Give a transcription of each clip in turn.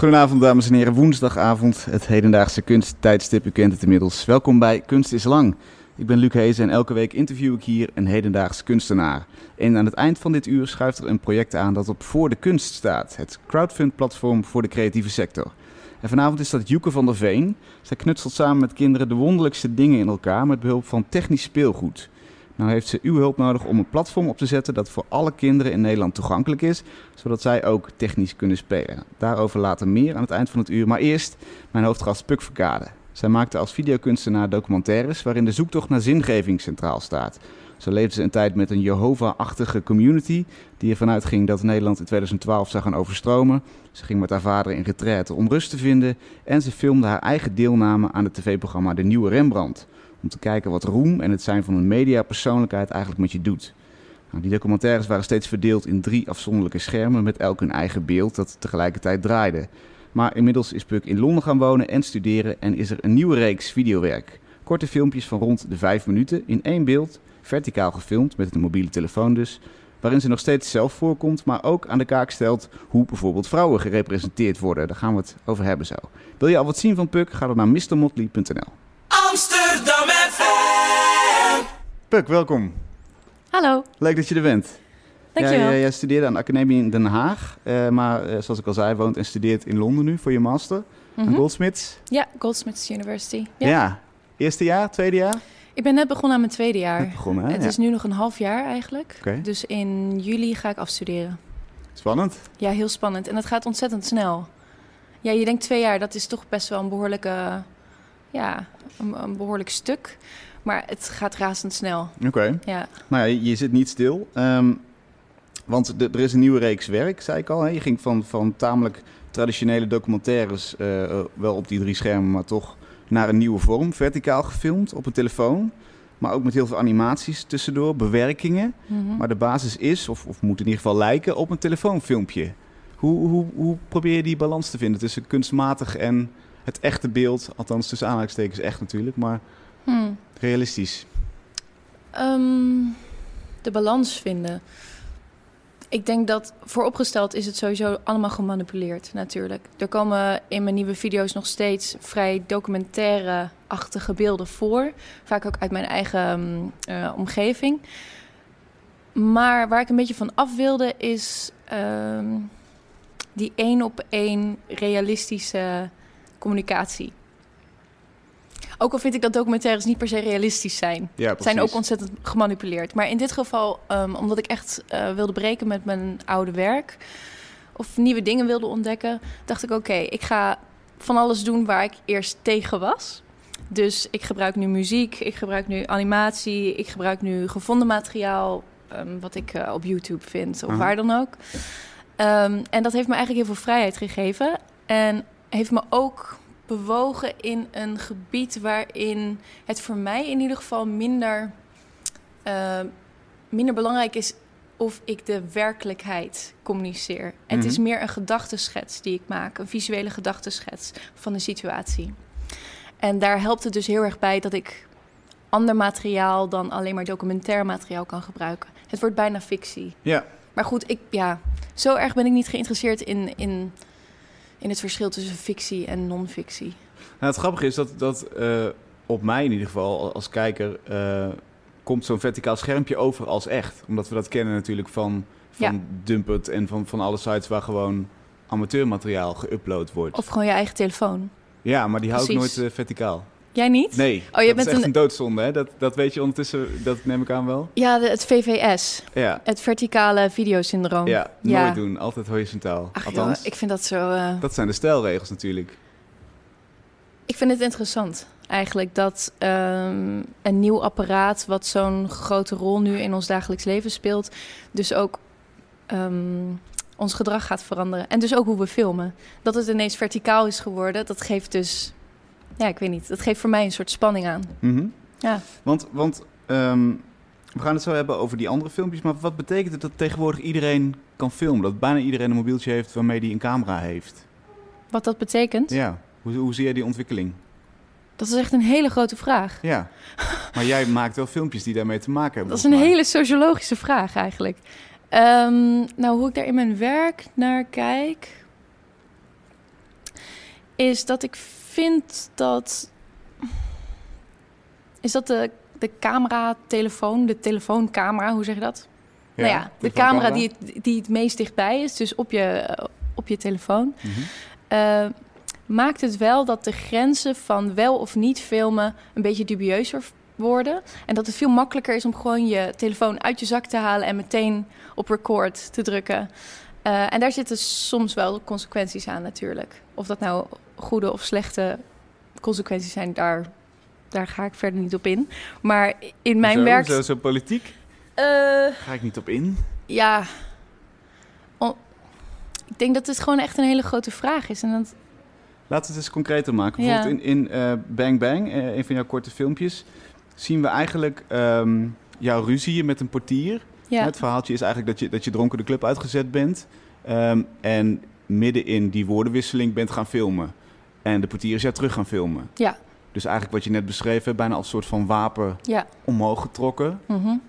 Goedenavond, dames en heren. Woensdagavond, het hedendaagse kunsttijdstip. U kent het inmiddels. Welkom bij Kunst is Lang. Ik ben Luc Hees en elke week interview ik hier een hedendaagse kunstenaar. En aan het eind van dit uur schuift er een project aan dat op Voor de Kunst staat. Het crowdfund-platform voor de creatieve sector. En vanavond is dat Joeke van der Veen. Zij knutselt samen met kinderen de wonderlijkste dingen in elkaar met behulp van technisch speelgoed. Nou heeft ze uw hulp nodig om een platform op te zetten dat voor alle kinderen in Nederland toegankelijk is, zodat zij ook technisch kunnen spelen. Daarover later meer aan het eind van het uur. Maar eerst mijn hoofdgast Puk Verkade. Zij maakte als videokunstenaar documentaires waarin de zoektocht naar zingeving centraal staat. Zo leefde ze een tijd met een Jehovah-achtige community die ervan uitging dat Nederland in 2012 zou gaan overstromen. Ze ging met haar vader in retraite om rust te vinden en ze filmde haar eigen deelname aan het tv-programma De Nieuwe Rembrandt om te kijken wat roem en het zijn van een mediapersoonlijkheid eigenlijk met je doet. Nou, die documentaires waren steeds verdeeld in drie afzonderlijke schermen met elk hun eigen beeld dat tegelijkertijd draaide. Maar inmiddels is Puk in Londen gaan wonen en studeren en is er een nieuwe reeks videowerk. Korte filmpjes van rond de vijf minuten in één beeld, verticaal gefilmd met een mobiele telefoon dus, waarin ze nog steeds zelf voorkomt, maar ook aan de kaak stelt hoe bijvoorbeeld vrouwen gerepresenteerd worden. Daar gaan we het over hebben zo. Wil je al wat zien van Puk? Ga dan naar mrmotley.nl. Amsterdam. Puk, welkom. Hallo. Leuk dat je er bent. Dankjewel. Jij, jij studeerde aan de academie in Den Haag, uh, maar uh, zoals ik al zei, woont en studeert in Londen nu voor je master mm -hmm. aan Goldsmiths. Ja, Goldsmiths University. Ja. ja. Eerste jaar, tweede jaar? Ik ben net begonnen aan mijn tweede jaar. Net begonnen, hè? Het ja. is nu nog een half jaar eigenlijk. Okay. Dus in juli ga ik afstuderen. Spannend. Ja, heel spannend. En het gaat ontzettend snel. Ja, je denkt twee jaar, dat is toch best wel een behoorlijke ja, een, een, behoorlijk stuk. Maar het gaat razendsnel. Oké. Okay. Ja. Nou ja, je zit niet stil. Um, want de, er is een nieuwe reeks werk, zei ik al. Hè? Je ging van, van tamelijk traditionele documentaires, uh, uh, wel op die drie schermen, maar toch naar een nieuwe vorm. Verticaal gefilmd op een telefoon. Maar ook met heel veel animaties tussendoor, bewerkingen. Mm -hmm. Maar de basis is, of, of moet in ieder geval lijken, op een telefoonfilmpje. Hoe, hoe, hoe probeer je die balans te vinden tussen kunstmatig en het echte beeld, althans tussen aanhalingstekens echt natuurlijk, maar hmm. realistisch? Um, de balans vinden. Ik denk dat vooropgesteld is het sowieso allemaal gemanipuleerd natuurlijk. Er komen in mijn nieuwe video's nog steeds vrij documentaire-achtige beelden voor. Vaak ook uit mijn eigen uh, omgeving. Maar waar ik een beetje van af wilde is um, die één op één realistische communicatie. Ook al vind ik dat documentaires niet per se realistisch zijn. Ja, zijn ook ontzettend gemanipuleerd. Maar in dit geval, um, omdat ik echt uh, wilde breken met mijn oude werk... of nieuwe dingen wilde ontdekken, dacht ik... oké, okay, ik ga van alles doen waar ik eerst tegen was. Dus ik gebruik nu muziek, ik gebruik nu animatie... ik gebruik nu gevonden materiaal, um, wat ik uh, op YouTube vind... of uh -huh. waar dan ook. Um, en dat heeft me eigenlijk heel veel vrijheid gegeven... En heeft me ook bewogen in een gebied waarin het voor mij in ieder geval minder, uh, minder belangrijk is of ik de werkelijkheid communiceer. Mm -hmm. Het is meer een gedachtenschets die ik maak, een visuele gedachtenschets van de situatie. En daar helpt het dus heel erg bij dat ik ander materiaal dan alleen maar documentair materiaal kan gebruiken. Het wordt bijna fictie. Ja. Maar goed, ik, ja, zo erg ben ik niet geïnteresseerd in, in in het verschil tussen fictie en non-fictie. Nou, het grappige is dat, dat uh, op mij in ieder geval als kijker uh, komt zo'n verticaal schermpje over als echt. Omdat we dat kennen natuurlijk van, van ja. En van, van alle sites waar gewoon amateurmateriaal geüpload wordt. Of gewoon je eigen telefoon. Ja, maar die hou ik nooit uh, verticaal. Jij niet? Nee, oh, je dat bent is echt een... een doodzonde, hè? Dat, dat weet je ondertussen, dat neem ik aan wel. Ja, de, het VVS. Ja. Het verticale videosyndroom. Ja, ja. nooit doen. Altijd horizontaal. Ach, Althans, joh, ik vind dat zo... Uh... dat zijn de stijlregels natuurlijk. Ik vind het interessant eigenlijk dat um, een nieuw apparaat... wat zo'n grote rol nu in ons dagelijks leven speelt... dus ook um, ons gedrag gaat veranderen. En dus ook hoe we filmen. Dat het ineens verticaal is geworden, dat geeft dus ja, ik weet niet. Dat geeft voor mij een soort spanning aan. Mm -hmm. Ja. Want, want um, we gaan het zo hebben over die andere filmpjes. Maar wat betekent het dat tegenwoordig iedereen kan filmen? Dat bijna iedereen een mobieltje heeft waarmee die een camera heeft? Wat dat betekent? Ja. Hoe, hoe zie jij die ontwikkeling? Dat is echt een hele grote vraag. Ja. Maar jij maakt wel filmpjes die daarmee te maken hebben. Dat is een hele sociologische vraag eigenlijk. Um, nou, hoe ik daar in mijn werk naar kijk. is dat ik vind dat. Is dat de, de camera, telefoon, de telefooncamera, hoe zeg je dat? nou ja, de camera die het, die het meest dichtbij is, dus op je, eh, op je telefoon. Mhm. eh, maakt het wel dat de grenzen van wel of niet filmen een beetje dubieuzer worden. En dat het veel makkelijker is om gewoon je telefoon uit je zak te halen en meteen op record te drukken. Eh, en daar zitten soms wel consequenties aan natuurlijk. Of dat nou goede of slechte consequenties zijn, daar, daar ga ik verder niet op in. Maar in mijn zo, werk... Zo, zo politiek? Eh, Ga ik niet op in. ja, ik denk dat het gewoon echt een hele grote vraag is. En dat, Laten we het eens concreter maken. Ja. Bijvoorbeeld in, in eh, Bang Bang, eh, een van jouw korte filmpjes, zien we eigenlijk ehm, jouw ruzie met een portier. ja, Het verhaaltje is eigenlijk dat je, dat je dronken de club uitgezet bent. ehm, en midden in die woordenwisseling bent gaan filmen. En de portier is jou terug gaan filmen. Ja. Dus eigenlijk wat je net beschreven hebt, bijna als een soort van wapen ja. omhoog getrokken.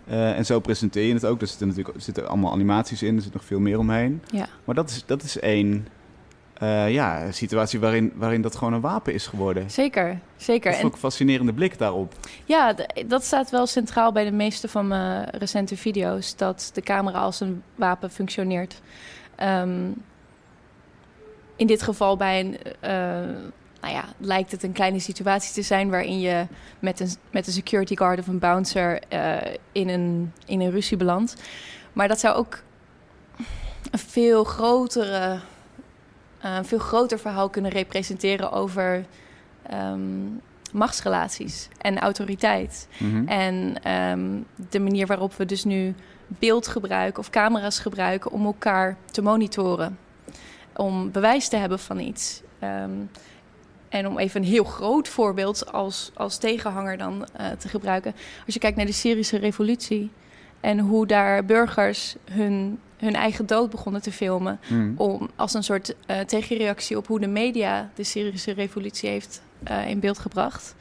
Eh, en zo presenteer je het ook. Er zitten natuurlijk er zitten allemaal animaties in, er zit nog veel meer omheen. ja. Maar dat is, dat is één eh, ja, situatie waarin, waarin dat gewoon een wapen is geworden. Zeker, zeker. Dat is En ook een fascinerende blik daarop. ja, dat staat wel centraal bij de meeste van mijn recente video's. Dat de camera als een wapen functioneert. Ehm, in dit geval bij een... eh, nou ja, lijkt het een kleine situatie te zijn waarin je met een, met een security guard of een bouncer eh, in, een, in een ruzie belandt. Maar dat zou ook een veel grotere, eh, een veel groter verhaal kunnen representeren over ehm, machtsrelaties en autoriteit. Mhm. En ehm, de manier waarop we dus nu beeld gebruiken of camera's gebruiken om elkaar te monitoren. Om bewijs te hebben van iets. Ehm, en om even een heel groot voorbeeld als, als tegenhanger dan eh, te gebruiken. Als je kijkt naar de Syrische revolutie en hoe daar burgers hun, hun eigen dood begonnen te filmen. Mhm. Om, als een soort eh, tegenreactie op hoe de media de Syrische revolutie heeft eh, in beeld gebracht.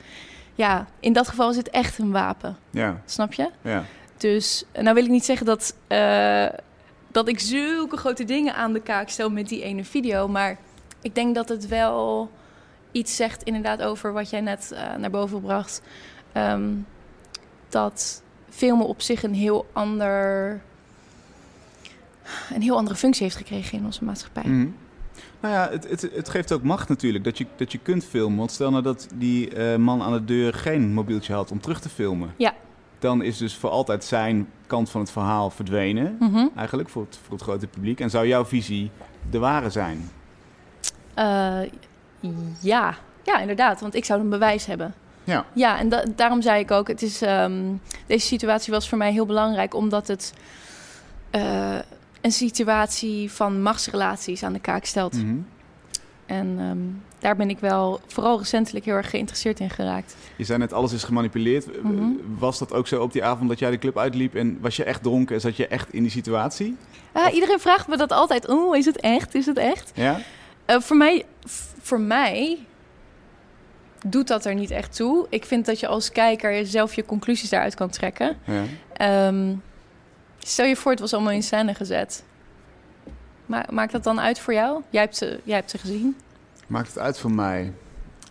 Ja, in dat geval is het echt een wapen, Ja, snap je? ja. Dus nou wil ik niet zeggen dat, dat ik zulke grote dingen aan de kaak stel met die ene video. Maar ik denk dat het wel iets zegt inderdaad over wat jij net eh, naar boven bracht. Ehm, dat filmen op zich een heel ander... Een heel andere functie heeft gekregen in onze maatschappij. Mhm. Nou ja, het, het, het geeft ook macht natuurlijk dat je, dat je kunt filmen. Want stel nou dat die eh, man aan de deur geen mobieltje had om terug te filmen. Ja. Dan is dus voor altijd zijn kant van het verhaal verdwenen. Mhm. Eigenlijk voor het, voor het grote publiek. En zou jouw visie de ware zijn? Eh, ja. ja, inderdaad. Want ik zou een bewijs hebben. Ja. Ja, en da- daarom zei ik ook, het is, ehm, deze situatie was voor mij heel belangrijk, omdat het eh, een situatie van machtsrelaties aan de kaak stelt. Mhm. En ehm, daar ben ik wel vooral recentelijk heel erg geïnteresseerd in geraakt. Je zei net, alles is gemanipuleerd. Eh, Mhm. Was dat ook zo op die avond dat jij de club uitliep en was je echt dronken en zat je echt in die situatie? Ah, iedereen vraagt me dat altijd. Oh, is het echt? Is het echt? Ja? Eh, voor, mij, voor mij doet dat er niet echt toe. Ik vind dat je als kijker zelf je conclusies daaruit kan trekken. ja. Ehm, stel je voor, het was allemaal in scène gezet. Ma maakt dat dan uit voor jou? Jij hebt ze, jij hebt ze gezien. Maakt het uit voor mij?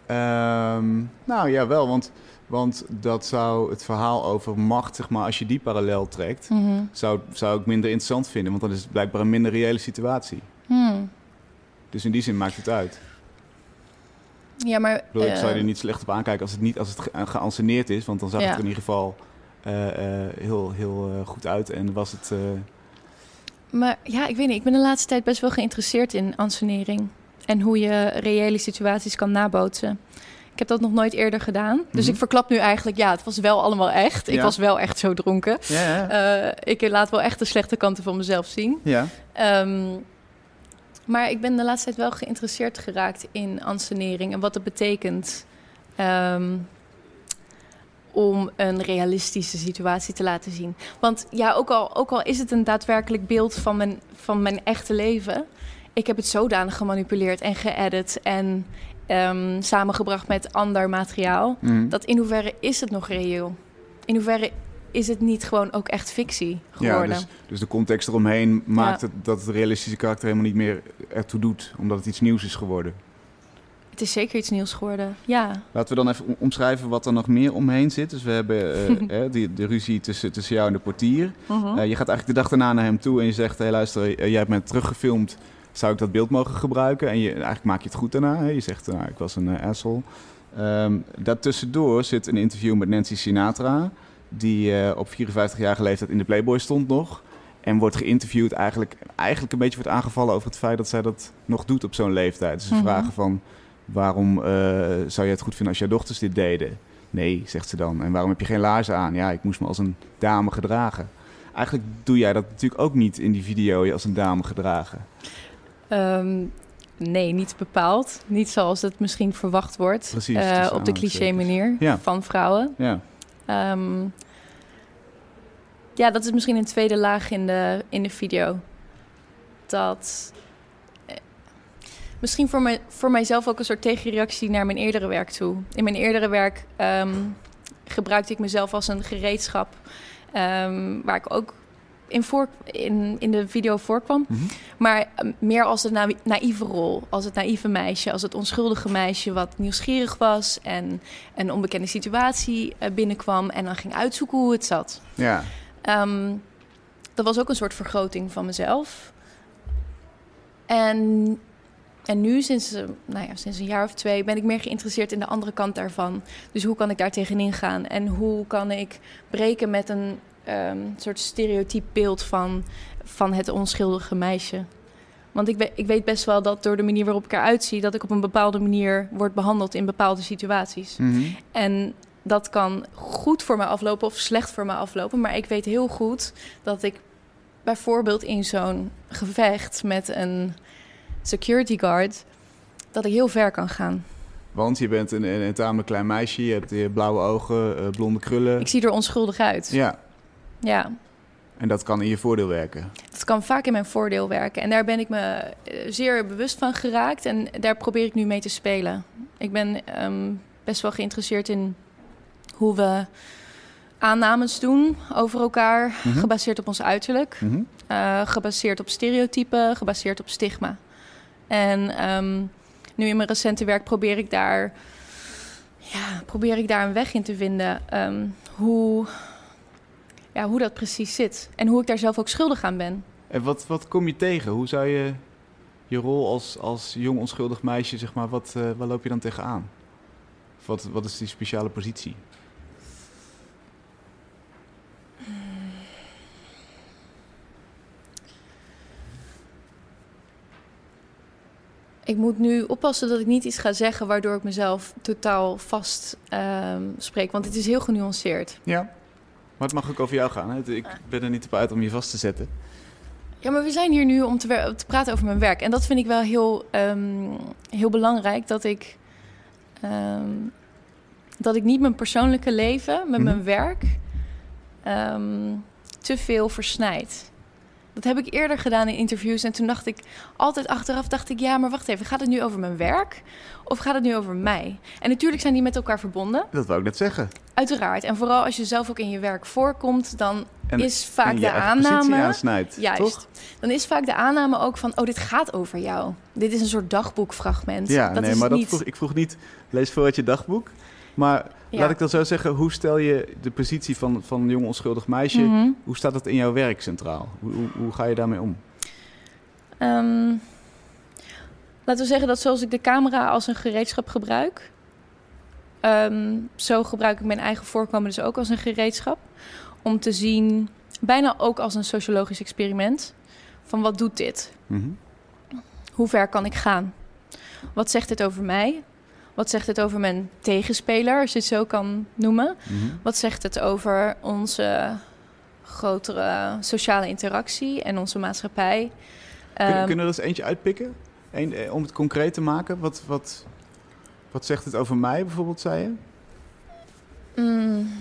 Ehm, nou ja, wel, want, want dat zou het verhaal over macht, zeg maar, als je die parallel trekt, zou, zou ik minder interessant vinden, want dan is het blijkbaar een minder reële situatie. Hmm. Dus in die zin maakt het uit. Ja, maar... Ik, bedoel, ik zou je eh, er niet slecht op aankijken als het niet als het ge- geanceneerd is, want dan zag Ja. het er in ieder geval eh, eh, heel, heel goed uit en was het. Maar ja, ik weet niet. Ik ben de laatste tijd best wel geïnteresseerd in ansenering. En hoe je reële situaties kan nabootsen. Ik heb dat nog nooit eerder gedaan. Dus Mhm. ik verklap nu eigenlijk, ja, het was wel allemaal echt. Ik Ja. was wel echt zo dronken. ja, ja. Eh, ik laat wel echt de slechte kanten van mezelf zien. ja. Ehm, maar ik ben de laatste tijd wel geïnteresseerd geraakt in ansenering en wat het betekent ehm, om een realistische situatie te laten zien. Want ja, ook al, ook al is het een daadwerkelijk beeld van mijn, van mijn echte leven, ik heb het zodanig gemanipuleerd en geëdit en ehm, samengebracht met ander materiaal. Mhm. Dat in hoeverre is het nog reëel? In hoeverre is het niet gewoon ook echt fictie Ja, geworden? dus, dus de context eromheen maakt Ja. het, dat het realistische karakter helemaal niet meer ertoe doet, omdat het iets nieuws is geworden. Het is zeker iets nieuws geworden, ja. Laten we dan even omschrijven wat er nog meer omheen zit. Dus we hebben uh, die, de ruzie tussen, tussen jou en de portier. Uh -huh. uh, je gaat eigenlijk de dag daarna naar hem toe en je zegt... hey, luister, jij hebt me teruggefilmd. Zou ik dat beeld mogen gebruiken? En je, eigenlijk maak je het goed daarna. Hè? Je zegt, nou, ik was een asshole. Um, daartussendoor zit een interview met Nancy Sinatra... die op 54-jarige leeftijd in de Playboy stond nog... En wordt geïnterviewd, eigenlijk, eigenlijk een beetje wordt aangevallen over het feit dat zij dat nog doet op zo'n leeftijd. Dus ze mm -hmm. vragen van, waarom uh, zou je het goed vinden als jouw dochters dit deden? Nee, zegt ze dan. En waarom heb je geen laarzen aan? Ja, ik moest me als een dame gedragen. Eigenlijk doe jij dat natuurlijk ook niet in die video, je als een dame gedragen. Um, nee, niet bepaald. Niet zoals het misschien verwacht wordt. Precies, uh, op de cliché manier ja. van vrouwen. Ja. Um, ja, dat is misschien een tweede laag in de, in de video. Dat eh, misschien voor, mij, voor mijzelf ook een soort tegenreactie naar mijn eerdere werk toe. In mijn eerdere werk um, gebruikte ik mezelf als een gereedschap. Um, waar ik ook in, voor, in, in de video voorkwam. Mhm. Maar um, meer als de na naïeve rol. Als het naïeve meisje. Als het onschuldige meisje wat nieuwsgierig was. En een onbekende situatie uh, binnenkwam. En dan ging uitzoeken hoe het zat. Ja. Um, dat was ook een soort vergroting van mezelf. En, en nu, sinds, uh, nou ja, sinds een jaar of twee, ben ik meer geïnteresseerd in de andere kant daarvan. Dus hoe kan ik daar tegenin gaan? En hoe kan ik breken met een um, soort stereotyp beeld van, van het onschuldige meisje? Want ik, we, ik weet best wel dat door de manier waarop ik eruit zie... dat ik op een bepaalde manier word behandeld in bepaalde situaties. Mm -hmm. En dat kan goed voor me aflopen of slecht voor me aflopen. Maar ik weet heel goed dat ik bijvoorbeeld in zo'n gevecht met een security guard... dat ik heel ver kan gaan. Want je bent een, een, een tamelijk klein meisje, je hebt je blauwe ogen, uh, blonde krullen. Ik zie er onschuldig uit. Ja. Ja. En dat kan in je voordeel werken? Dat kan vaak in mijn voordeel werken. En daar ben ik me zeer bewust van geraakt. En daar probeer ik nu mee te spelen. Ik ben um, best wel geïnteresseerd in hoe we aannames doen over elkaar, mm -hmm. gebaseerd op ons uiterlijk, mm -hmm. uh, gebaseerd op stereotypen, gebaseerd op stigma. En um, nu in mijn recente werk probeer ik daar, ja, probeer ik daar een weg in te vinden. Um, hoe, ja, hoe dat precies zit en hoe ik daar zelf ook schuldig aan ben. En wat, wat kom je tegen? Hoe zou je je rol als, als jong onschuldig meisje, zeg maar, wat, uh, loop je dan tegenaan? Wat, wat is die speciale positie? Ik moet nu oppassen dat ik niet iets ga zeggen waardoor ik mezelf totaal vast um, spreek. Want het is heel genuanceerd. Ja, maar het mag ook over jou gaan. Hè? Ik ben er niet op uit om je vast te zetten. Ja, maar we zijn hier nu om te, te praten over mijn werk. En dat vind ik wel heel, um, heel belangrijk. Dat ik, um, dat ik niet mijn persoonlijke leven met Mhm. mijn werk te veel versnijd. Dat heb ik eerder gedaan in interviews. En toen dacht ik, altijd achteraf dacht ik... ja, maar wacht even, gaat het nu over mijn werk? Of gaat het nu over mij? En natuurlijk zijn die met elkaar verbonden. Dat wou ik net zeggen. Uiteraard. En vooral als je zelf ook in je werk voorkomt... dan En- is vaak de aanname... aansnijdt, Juist. toch? Dan is vaak de aanname ook van... oh, dit gaat over jou. Dit is een soort dagboekfragment. Ja, dat nee, is maar dat vroeg, ik vroeg niet, lees voor uit je dagboek. Maar Ja. laat ik dan zo zeggen, hoe stel je de positie van, van een jong onschuldig meisje... Mhm. Hoe staat dat in jouw werk centraal? Hoe, hoe, hoe ga je daarmee om? Ehm, laten we zeggen dat zoals ik de camera als een gereedschap gebruik, ehm, zo gebruik ik mijn eigen voorkomen dus ook als een gereedschap. Om te zien, bijna ook als een sociologisch experiment, van wat doet dit? Mhm. Hoe ver kan ik gaan? Wat zegt het over mij? Wat zegt het over mijn tegenspeler, als je het zo kan noemen? Mhm. Wat zegt het over onze grotere sociale interactie en onze maatschappij? Kunnen, Ehm, kunnen we er eens eentje uitpikken? Eén, eh, om het concreet te maken. Wat, wat, wat zegt het over mij bijvoorbeeld, zei je? Mm.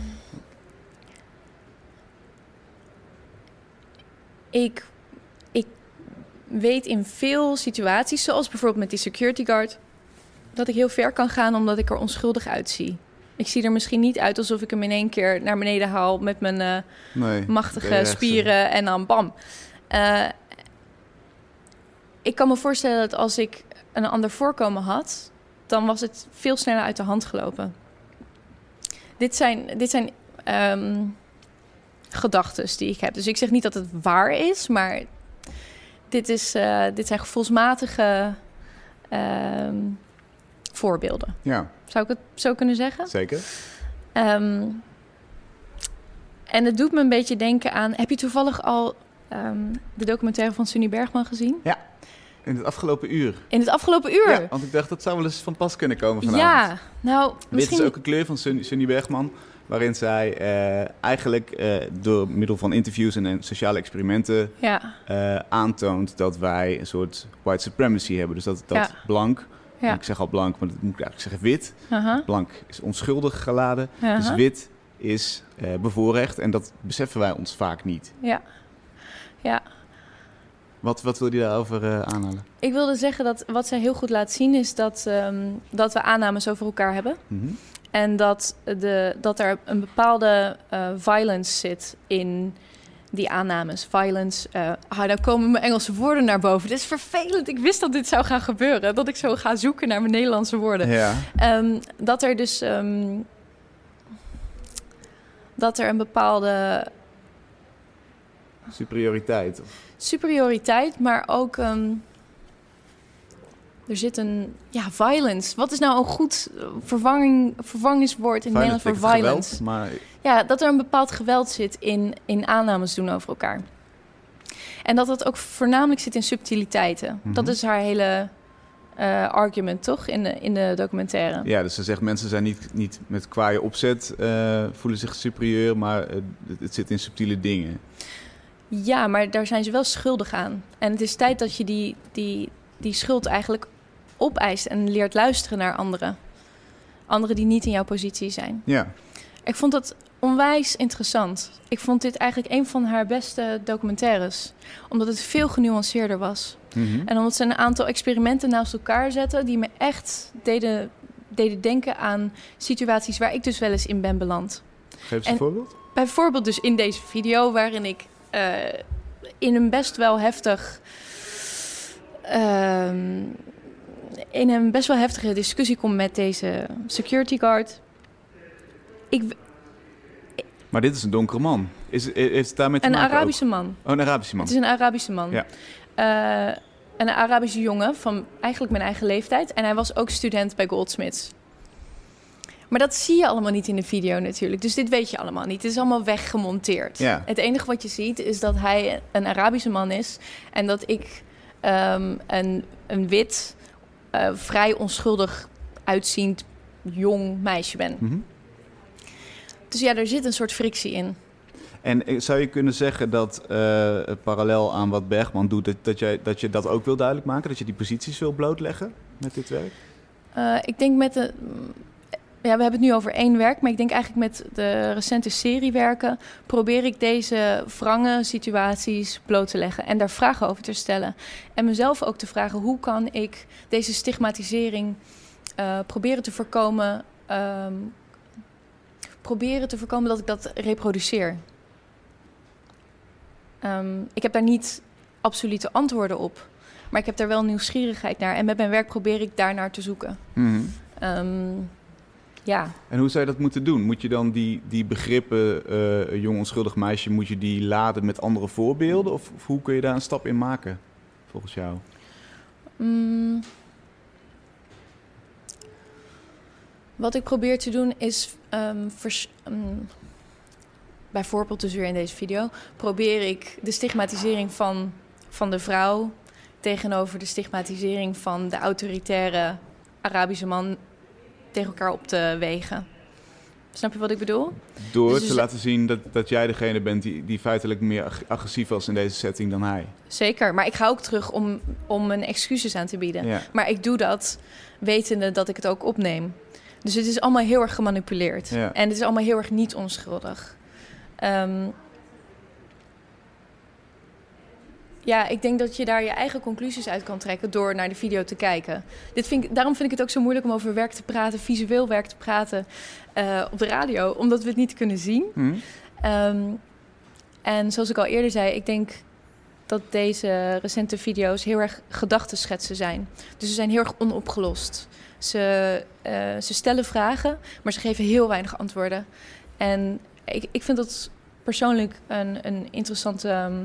Ik, ik weet in veel situaties, zoals bijvoorbeeld met die security guard, dat ik heel ver kan gaan omdat ik er onschuldig uitzie. Ik zie er misschien niet uit alsof ik hem in één keer naar beneden haal met mijn eh, Nee. machtige spieren en dan bam. Eh, ik kan me voorstellen dat als ik een ander voorkomen had, dan was het veel sneller uit de hand gelopen. Dit zijn, dit zijn ehm, gedachten die ik heb. Dus ik zeg niet dat het waar is, maar dit, is, uh, dit zijn gevoelsmatige ehm, voorbeelden. Ja. Zou ik het zo kunnen zeggen? Zeker. Um, en het doet me een beetje denken aan... Heb je toevallig al um, de documentaire van Sunny Bergman gezien? Ja, in het afgelopen uur. In het afgelopen uur? Ja, want ik dacht dat zou wel eens van pas kunnen komen vanavond. Ja, nou misschien... Dit is ook een kleur van Sunny, Sunny Bergman... waarin zij uh, eigenlijk uh, door middel van interviews en sociale experimenten... Ja. Uh, aantoont dat wij een soort white supremacy hebben. Dus dat, dat Ja. blank... Ja. Ik zeg al blank, maar dat moet ik eigenlijk zeggen wit. Aha, Blank is onschuldig geladen. Dus wit is eh, bevoorrecht en dat beseffen wij ons vaak niet. Ja. Ja. Wat, wat wil je daarover eh, aanhalen? Ik wilde zeggen dat wat zij heel goed laat zien... is dat, ehm, dat we aannames over elkaar hebben. Mhm. En dat, de, dat er een bepaalde eh, violence zit in die aannames. Violence. eh ah, dan komen mijn Engelse woorden naar boven. Dit is vervelend. Ik wist dat dit zou gaan gebeuren. Dat ik zo ga zoeken naar mijn Nederlandse woorden. Ja. Ehm, dat er dus. ehm, dat er een bepaalde Superioriteit. Superioriteit, maar ook. ehm, er zit een. Ja, violence. Wat is nou een goed eh, vervanging, vervangingswoord in het Nederlands voor violence? geweld, maar Ja, dat er een bepaald geweld zit in, in aannames doen over elkaar. En dat dat ook voornamelijk zit in subtiliteiten. Mhm. Dat is haar hele eh, argument, toch? In de, in de documentaire. ja, dus ze zegt mensen zijn niet, niet met kwaaie opzet, eh, voelen zich superieur, maar het, het zit in subtiele dingen. Ja, maar daar zijn ze wel schuldig aan. En het is tijd dat je die, die, die schuld eigenlijk opeist en leert luisteren naar anderen. Anderen die niet in jouw positie zijn. Ja, Ik vond dat onwijs interessant. Ik vond dit eigenlijk een van haar beste documentaires. Omdat het veel genuanceerder was. Mhm. En omdat ze een aantal experimenten naast elkaar zetten... die me echt deden, deden denken aan situaties waar ik dus wel eens in ben beland. geef eens en- een voorbeeld. Bijvoorbeeld dus in deze video waarin ik eh, in een best wel heftig... ehm, in een best wel heftige discussie kom met deze security guard. Ik, Maar dit is een donkere man. Is, is het daarmee te een maken ook? Arabische man. Oh, een Arabische man. Het is een Arabische man. Ja. Eh, een Arabische jongen van eigenlijk mijn eigen leeftijd. En hij was ook student bij Goldsmiths. Maar dat zie je allemaal niet in de video natuurlijk. Dus dit weet je allemaal niet. Het is allemaal weggemonteerd. Ja. Het enige wat je ziet is dat hij een Arabische man is. En dat ik ehm, een, een wit, eh, vrij onschuldig uitziend jong meisje ben. Mhm. Dus ja, er zit een soort frictie in. En eh, zou je kunnen zeggen dat eh, parallel aan wat Bergman doet, dat, dat, jij, dat je dat ook wil duidelijk maken? Dat je die posities wil blootleggen met dit werk? Ik denk met de. Ja, we hebben het nu over één werk, maar ik denk eigenlijk met de recente seriewerken probeer ik deze wrange situaties bloot te leggen en daar vragen over te stellen. En mezelf ook te vragen hoe kan ik deze stigmatisering eh, proberen te voorkomen. ehm, proberen te voorkomen dat ik dat reproduceer. Ehm, ik heb daar niet absolute antwoorden op, maar ik heb daar wel nieuwsgierigheid naar. En met mijn werk probeer ik daar naar te zoeken. Ehm, ja, En hoe zou je dat moeten doen? Moet je dan die, die begrippen, eh, jong onschuldig meisje, moet je die laden met andere voorbeelden? Of, of hoe kun je daar een stap in maken, volgens jou? Mm. Wat ik probeer te doen is, ehm, vers- mm, bijvoorbeeld dus weer in deze video, probeer ik de stigmatisering van, van de vrouw tegenover de stigmatisering van de autoritaire Arabische man tegen elkaar op te wegen. Snap je wat ik bedoel? Door Dus te dus- laten zien dat, dat jij degene bent die, die feitelijk meer ag- agressief was in deze setting dan hij. Zeker, maar ik ga ook terug om, om mijn excuses aan te bieden. Ja. Maar ik doe dat wetende dat ik het ook opneem. Dus het is allemaal heel erg gemanipuleerd. Ja. En het is allemaal heel erg niet onschuldig. Ehm, ja, ik denk dat je daar je eigen conclusies uit kan trekken door naar de video te kijken. Dit vind ik, daarom vind ik het ook zo moeilijk om over werk te praten, visueel werk te praten eh, op de radio, omdat we het niet kunnen zien. Mhm. Ehm, en zoals ik al eerder zei, ik denk dat deze recente video's heel erg gedachtenschetsen zijn. Dus ze zijn heel erg onopgelost. Ze, eh, ze stellen vragen, maar ze geven heel weinig antwoorden. En ik, ik vind dat persoonlijk een, een interessante ehm,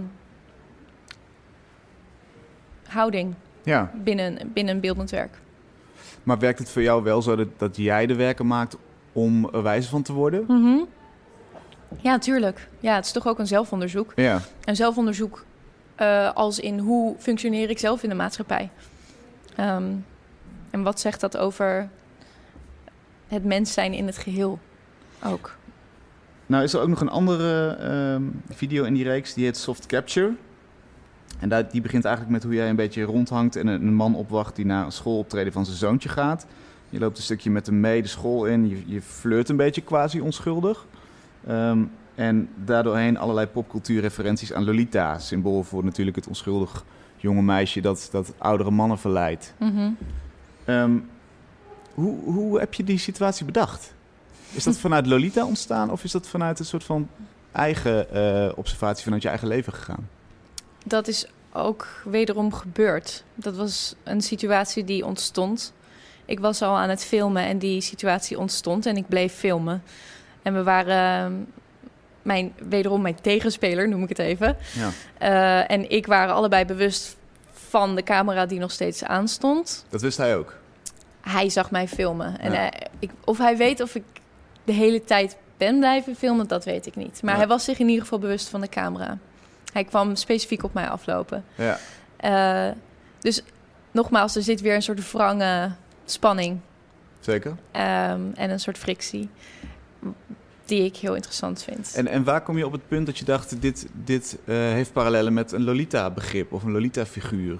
houding Ja, binnen, binnen een beeldend werk. maar werkt het voor jou wel zo dat, dat jij de werken maakt om er wijzer van te worden? Mhm. Ja, tuurlijk. Ja, het is toch ook een zelfonderzoek. Ja, Een zelfonderzoek eh, als in hoe functioneer ik zelf in de maatschappij. Ehm, en wat zegt dat over het mens zijn in het geheel ook. Nou is er ook nog een andere ehm, video in die reeks, die heet Soft Capture. En daar, die begint eigenlijk met hoe jij een beetje rondhangt en een, een man opwacht die naar een schooloptreden van zijn zoontje gaat. Je loopt een stukje met hem mee de school in, je, je flirt een beetje quasi onschuldig. Ehm, en daardoorheen allerlei popcultuurreferenties aan Lolita, symbool voor natuurlijk het onschuldig jonge meisje dat, dat oudere mannen verleidt. Mhm. Ehm, hoe, hoe heb je die situatie bedacht? Is dat vanuit Lolita ontstaan of is dat vanuit een soort van eigen eh, observatie vanuit je eigen leven gegaan? Dat is ook wederom gebeurd. Dat was een situatie die ontstond. Ik was al aan het filmen en die situatie ontstond en ik bleef filmen. En we waren, ehm, mijn, wederom mijn tegenspeler noem ik het even. Ja. Eh, en ik waren allebei bewust van de camera die nog steeds aanstond. Dat wist hij ook. Hij zag mij filmen. En Ja. hij- ik, of hij weet of ik de hele tijd ben blijven filmen, dat weet ik niet. Maar Ja. hij was zich in ieder geval bewust van de camera. Hij kwam specifiek op mij aflopen. Ja. Eh, dus nogmaals, er zit weer een soort wrange spanning Zeker. ehm, en een soort frictie. Die ik heel interessant vind. En, en waar kom je op het punt dat je dacht, dit, dit eh, heeft parallellen met een Lolita-begrip of een Lolita-figuur?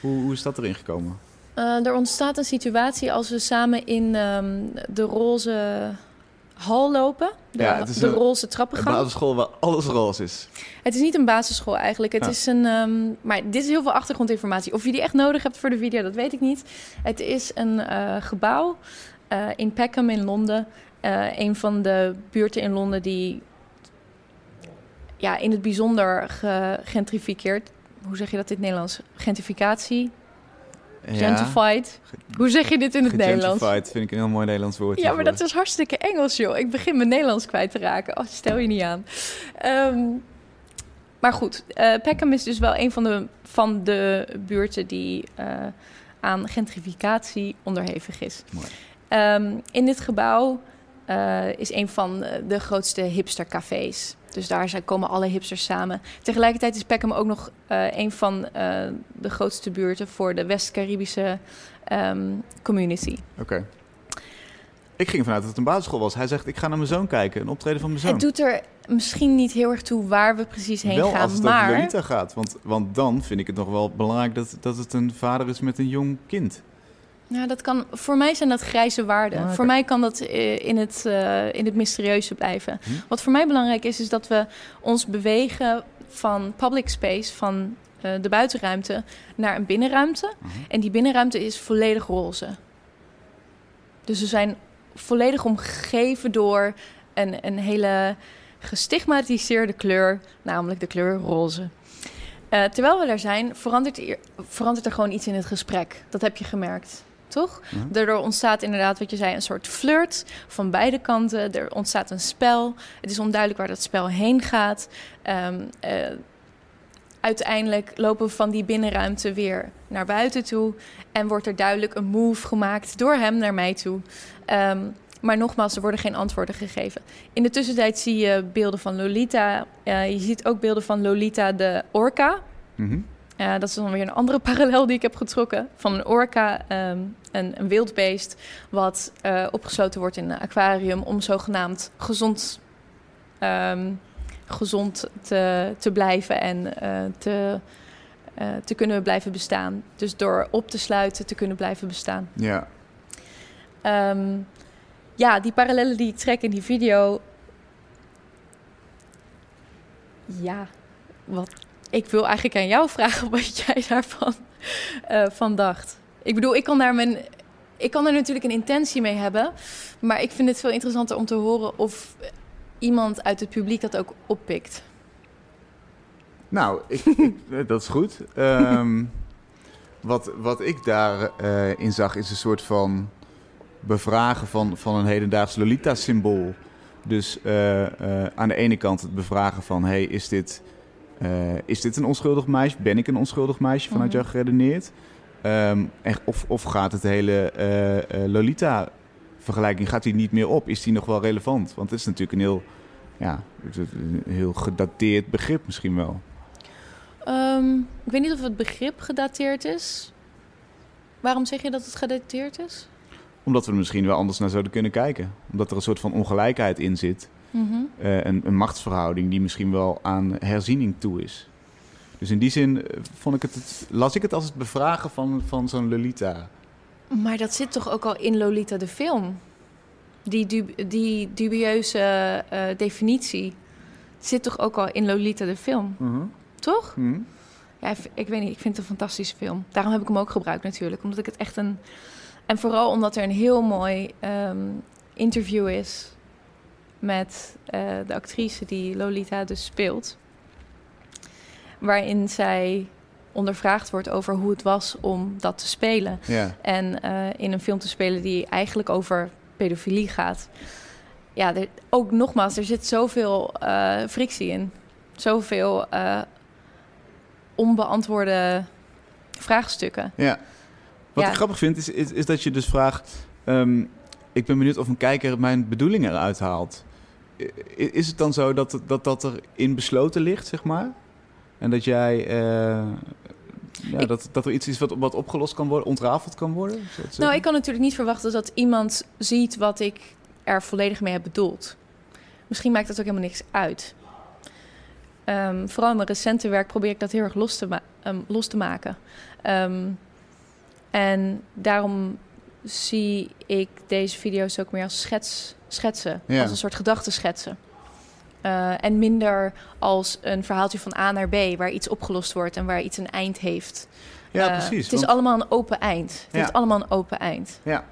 Hoe, hoe is dat erin gekomen? Eh, er ontstaat een situatie als we samen in ehm, de roze hal lopen. De, Ja, het is de een- roze Een basisschool waar alles roze is. Het is niet een basisschool eigenlijk. Het Ja. is een. ehm, maar dit is heel veel achtergrondinformatie. Of je die echt nodig hebt voor de video, dat weet ik niet. Het is een eh, gebouw eh, in Peckham in Londen. Eh, een van de buurten in Londen die. Ja, in het bijzonder gegentrificeerd. Hoe zeg je dat in het Nederlands? Gentrificatie? Gentrified? Hoe zeg je dit in het Nederlands? Gentrified vind ik een heel mooi Nederlands woord. Ja, maar dat is hartstikke Engels, joh. Ik begin mijn Nederlands kwijt te raken. Oh, stel je niet aan. Ehm, maar goed, eh Peckham is dus wel een van de, van de buurten die eh, aan gentrificatie onderhevig is. Mooi. Ehm, in dit gebouw eh, is een van de grootste hipstercafés. Dus daar zijn, komen alle hipsters samen. Tegelijkertijd is Peckham ook nog eh, een van eh, de grootste buurten voor de West-Caribische ehm, community. Oké. Ik ging vanuit dat het een basisschool was. Hij zegt, ik ga naar mijn zoon kijken, een optreden van mijn zoon. Het doet er misschien niet heel erg toe waar we precies heen wel gaan, als het over maar Lolita gaat. Want, want dan vind ik het nog wel belangrijk dat, dat het een vader is met een jong kind. Ja, dat kan, voor mij zijn dat grijze waarden. Ah. Voor mij kan dat eh, in het, eh, in het mysterieuze blijven. Hm. Wat voor mij belangrijk is, is dat we ons bewegen van public space, van eh, de buitenruimte, naar een binnenruimte. Mhm. En die binnenruimte is volledig roze. Dus we zijn volledig omgeven door een, een hele gestigmatiseerde kleur, namelijk de kleur roze. Terwijl we daar zijn, verandert er, verandert er gewoon iets in het gesprek. Dat heb je gemerkt, toch? Daardoor ontstaat inderdaad, wat je zei, een soort flirt van beide kanten. Er ontstaat een spel. Het is onduidelijk waar dat spel heen gaat. Ehm, eh, uiteindelijk lopen we van die binnenruimte weer naar buiten toe. En wordt er duidelijk een move gemaakt door hem naar mij toe. Ehm, maar nogmaals, er worden geen antwoorden gegeven. In de tussentijd zie je beelden van Lolita. Eh, je ziet ook beelden van Lolita de orka. Mhm. Eh, dat is dan weer een andere parallel die ik heb getrokken. Van een orka, ehm, een, een wildbeest... wat eh, opgesloten wordt in een aquarium... om zogenaamd gezond, ehm, gezond te, te blijven en eh, te, te kunnen blijven bestaan. Dus door op te sluiten te kunnen blijven bestaan. Ja. Ehm, ja, die parallellen die ik trek in die video. Ja, wat. Ik wil eigenlijk aan jou vragen wat jij daarvan eh, van dacht. Ik bedoel, ik kan daar mijn. Ik kan er natuurlijk een intentie mee hebben. Maar ik vind het veel interessanter om te horen of iemand uit het publiek dat ook oppikt. Nou, ik, eh, dat is goed. Ehm, wat, wat ik daarin in zag is een soort van bevragen van, van een hedendaags Lolita-symbool. Dus eh, eh, aan de ene kant het bevragen van: hey, is, dit, eh, is dit een onschuldig meisje? Ben ik een onschuldig meisje vanuit Mhm. jou geredeneerd? Ehm, en, of, of gaat het hele eh, eh, Lolita-vergelijking gaat die niet meer op? Is die nog wel relevant? Want het is natuurlijk een heel, ja, een heel gedateerd begrip misschien wel. Ehm, ik weet niet of het begrip gedateerd is. Waarom zeg je dat het gedateerd is? Omdat we er misschien wel anders naar zouden kunnen kijken. Omdat er een soort van ongelijkheid in zit. Mhm. Eh, een, een machtsverhouding die misschien wel aan herziening toe is. Dus in die zin eh, vond ik het, het- las ik het als het bevragen van, van zo'n Lolita. Maar dat zit toch ook al in Lolita de film? Die, dub- die dubieuze eh, definitie zit toch ook al in Lolita de film, toch? Hm? Ja, ik- ik weet niet, ik vind het een fantastische film. Daarom heb ik hem ook gebruikt natuurlijk, omdat ik het echt een... En vooral omdat er een heel mooi ehm, interview is met eh, de actrice die Lolita dus speelt. Waarin zij ondervraagd wordt over hoe het was om dat te spelen. Ja. En eh, in een film te spelen die eigenlijk over pedofilie gaat. Ja, er, ook nogmaals, er zit zoveel eh, frictie in. Zoveel onbeantwoorde vraagstukken. ja. Wat Ja. ik grappig vind is, is, is dat je dus vraagt... ehm, ik ben benieuwd of een kijker mijn bedoelingen eruit haalt. Is het dan zo dat dat, dat erin besloten ligt, zeg maar? En dat jij... eh, ja, Ik- dat, dat er iets is wat, wat opgelost kan worden, ontrafeld kan worden? Te Nou, ik kan natuurlijk niet verwachten dat iemand ziet wat ik er volledig mee heb bedoeld. Misschien maakt dat ook helemaal niks uit. Ehm, vooral in mijn recente werk probeer ik dat heel erg los te, ma- ehm, los te maken. Ehm, en daarom zie ik deze video's ook meer als schets, schetsen. Ja. Als een soort gedachtenschetsen. Eh, en minder als een verhaaltje van A naar B, waar iets opgelost wordt en waar iets een eind heeft. Ja, Eh, precies. Het is allemaal een open eind. Het Ja. heeft allemaal een open eind. Ja.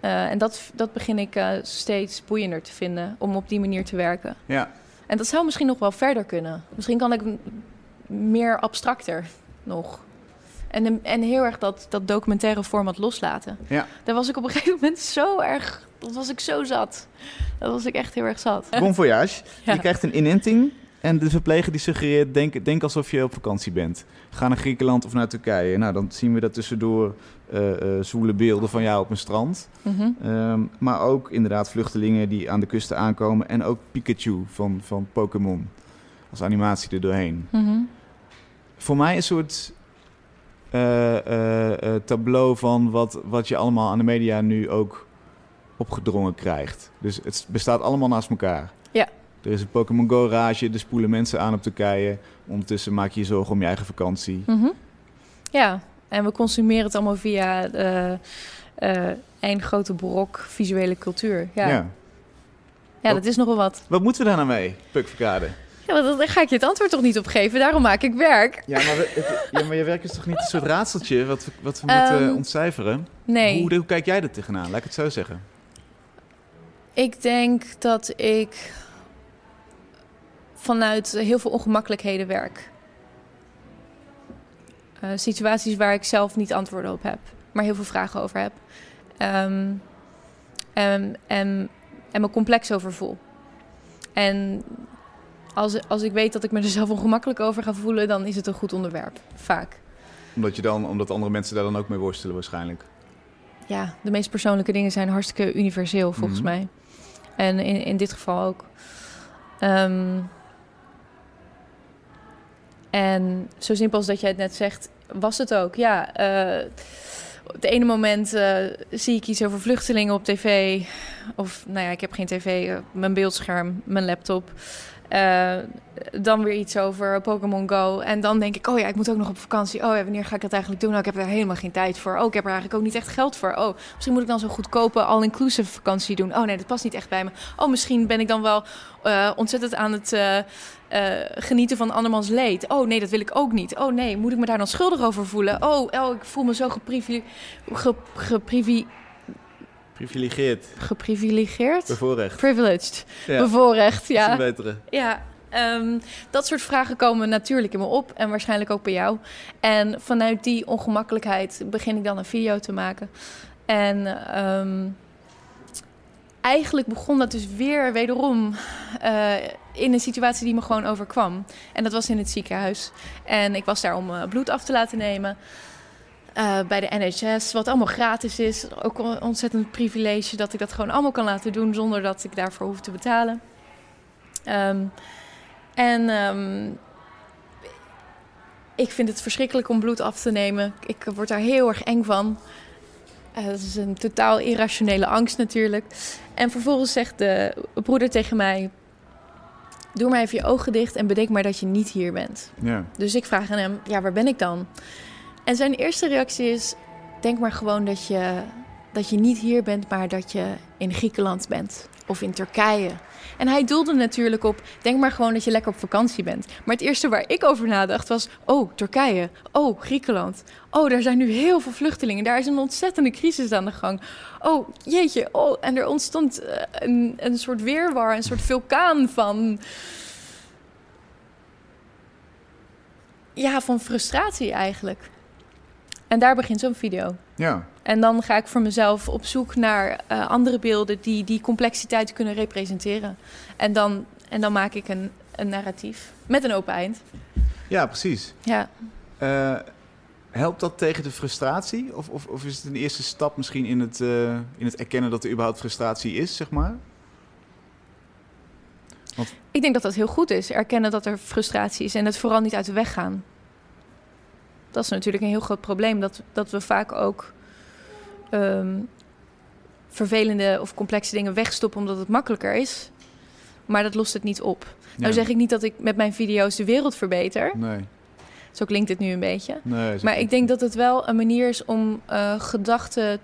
Eh, en dat, dat begin ik steeds boeiender te vinden om op die manier te werken. ja. En dat zou misschien nog wel verder kunnen. Misschien kan ik meer abstracter nog. En, en heel erg dat, dat documentaire format loslaten. Ja. Daar was ik op een gegeven moment zo erg... Dat was ik zo zat. Dat was ik echt heel erg zat. Bon voyage. Ja. Je krijgt een inenting en de verpleger die suggereert, denk, denk alsof je op vakantie bent. Ga naar Griekenland of naar Turkije. Nou, dan zien we dat tussendoor eh eh zwoele beelden van jou op een strand. Mhm. Ehm, maar ook inderdaad vluchtelingen die aan de kusten aankomen. En ook Pikachu van, van Pokémon als animatie er doorheen. Mhm. Voor mij een soort tableau van wat, wat je allemaal aan de media nu ook opgedrongen krijgt. Dus het bestaat allemaal naast elkaar. Ja. Er is een Pokémon Go-rage, er spoelen mensen aan op Turkije. Ondertussen maak je je zorgen om je eigen vakantie. Mhm. Ja, en we consumeren het allemaal via eh één grote brok visuele cultuur. Ja, ja. dat is nogal wat. Wat moeten we daar nou mee, Puk Verkade? Ja, maar daar ga ik je het antwoord toch niet op geven. Daarom maak ik werk. Ja, maar, we- het- ja, maar je werk is toch niet een soort raadseltje wat we, wat we Ehm, moeten ontcijferen? Nee, Hoe, hoe kijk jij er tegenaan? Laat ik het zo zeggen. ik denk dat ik vanuit heel veel ongemakkelijkheden werk. Eh, situaties waar ik zelf niet antwoorden op heb, maar heel veel vragen over heb. Ehm, en, en, en me complex over voel. En als, als ik weet dat ik me er zelf ongemakkelijk over ga voelen, dan is het een goed onderwerp. Vaak. Omdat, je dan, omdat andere mensen daar dan ook mee worstelen waarschijnlijk. Ja, de meest persoonlijke dingen zijn hartstikke universeel volgens Mhm. mij. En in, in dit geval ook. Ehm, en zo simpel als dat jij het net zegt, was het ook. Ja, eh, op het ene moment eh, zie ik iets over vluchtelingen op tv. Of, nou ja, ik heb geen tv, eh, mijn beeldscherm, mijn laptop. Eh, dan weer iets over Pokémon Go. En dan denk ik, oh ja, ik moet ook nog op vakantie. Oh ja, wanneer ga ik dat eigenlijk doen? Oh, ik heb er helemaal geen tijd voor. Oh, ik heb er eigenlijk ook niet echt geld voor. Oh, misschien moet ik dan zo'n goedkope all-inclusive vakantie doen. Oh nee, dat past niet echt bij me. Oh, misschien ben ik dan wel eh, ontzettend aan het eh, genieten van andermans leed. Oh nee, dat wil ik ook niet. Oh nee, moet ik me daar dan schuldig over voelen? Oh, oh ik voel me zo geprivi ge geprivi Privilegeerd, geprivilegeerd. bevoorrecht. Privileged. Ja, Bevoorrecht, dat ja. betere. Ja, ehm, dat soort vragen komen natuurlijk in me op en waarschijnlijk ook bij jou. En vanuit die ongemakkelijkheid begin ik dan een video te maken. En ehm, eigenlijk begon dat dus weer wederom uh, in een situatie die me gewoon overkwam. En dat was in het ziekenhuis. En ik was daar om uh, bloed af te laten nemen. Uh, bij de NHS, wat allemaal gratis is. Ook een ontzettend privilege dat ik dat gewoon allemaal kan laten doen zonder dat ik daarvoor hoef te betalen. Um, en um, ik vind het verschrikkelijk om bloed af te nemen. Ik word daar heel erg eng van. Uh, dat is een totaal irrationele angst natuurlijk. En vervolgens zegt de broeder tegen mij: Doe maar even je ogen dicht en bedenk maar dat je niet hier bent. Ja. Dus ik vraag aan hem: Ja, waar ben ik dan? En zijn eerste reactie is: Denk maar gewoon dat je, dat je niet hier bent, maar dat je in Griekenland bent of in Turkije. En hij doelde natuurlijk op: denk maar gewoon dat je lekker op vakantie bent. Maar het eerste waar ik over nadacht was: oh, Turkije. Oh, Griekenland. Oh, daar zijn nu heel veel vluchtelingen. Daar is een ontzettende crisis aan de gang. Oh, jeetje. Oh, en er ontstond uh, een, een soort weerwar, een soort vulkaan van. Ja, van frustratie eigenlijk. En daar begint zo'n video. Ja. En dan ga ik voor mezelf op zoek naar uh, andere beelden die die complexiteit kunnen representeren. En dan, en dan maak ik een, een narratief met een open eind. Ja, precies. Ja. Uh, helpt dat tegen de frustratie? Of, of, of, is het een eerste stap misschien in het, uh, in het erkennen dat er überhaupt frustratie is, zeg maar? Want... Ik denk dat dat heel goed is, erkennen dat er frustratie is en het vooral niet uit de weg gaan. Dat is natuurlijk een heel groot probleem, dat, dat we vaak ook um, vervelende of complexe dingen wegstoppen omdat het makkelijker is. Maar dat lost het niet op. Ja. Nou zeg ik niet dat ik met mijn video's de wereld verbeter. Nee. Zo klinkt het nu een beetje. Nee, maar ik denk dat het wel een manier is om uh, gedachten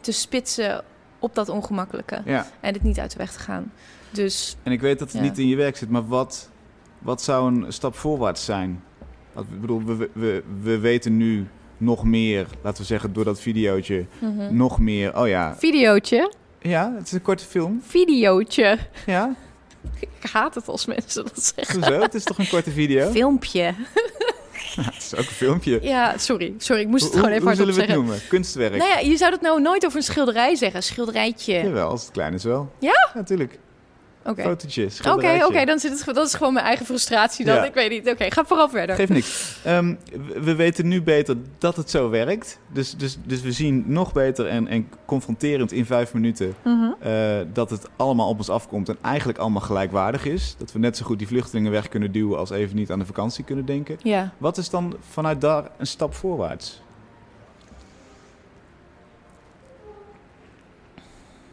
te spitsen op dat ongemakkelijke. Ja. En het niet uit de weg te gaan. Dus, en ik weet dat het ja. niet in je werk zit, maar wat, wat zou een stap voorwaarts zijn? Ik bedoel, we, we, we weten nu nog meer, laten we zeggen, door dat videootje, mm -hmm. nog meer. Oh ja. Videootje? Ja, het is een korte film. Videootje. Ja. Ik haat het als mensen dat zeggen. Hoezo? Het is toch een korte video? Filmpje. Ja, het is ook een filmpje. Ja, sorry. Sorry, ik moest het hoe, gewoon even hoe hardop zullen we zeggen. het noemen? Kunstwerk. Nou ja, je zou dat nou nooit over een schilderij zeggen. Schilderijtje. Jawel, als het klein is wel. Ja? Natuurlijk. Oké. Fotootje, Oké, oké, dan zit het, dat is gewoon mijn eigen frustratie dan. Ja. Ik weet niet. Oké, ga vooral verder. Geeft niks. Um, we, we weten nu beter dat het zo werkt. Dus, dus, dus we zien nog beter en, en confronterend in vijf minuten Mm -hmm. uh, dat het allemaal op ons afkomt en eigenlijk allemaal gelijkwaardig is. Dat we net zo goed die vluchtelingen weg kunnen duwen als even niet aan de vakantie kunnen denken. Ja. Wat is dan vanuit daar een stap voorwaarts?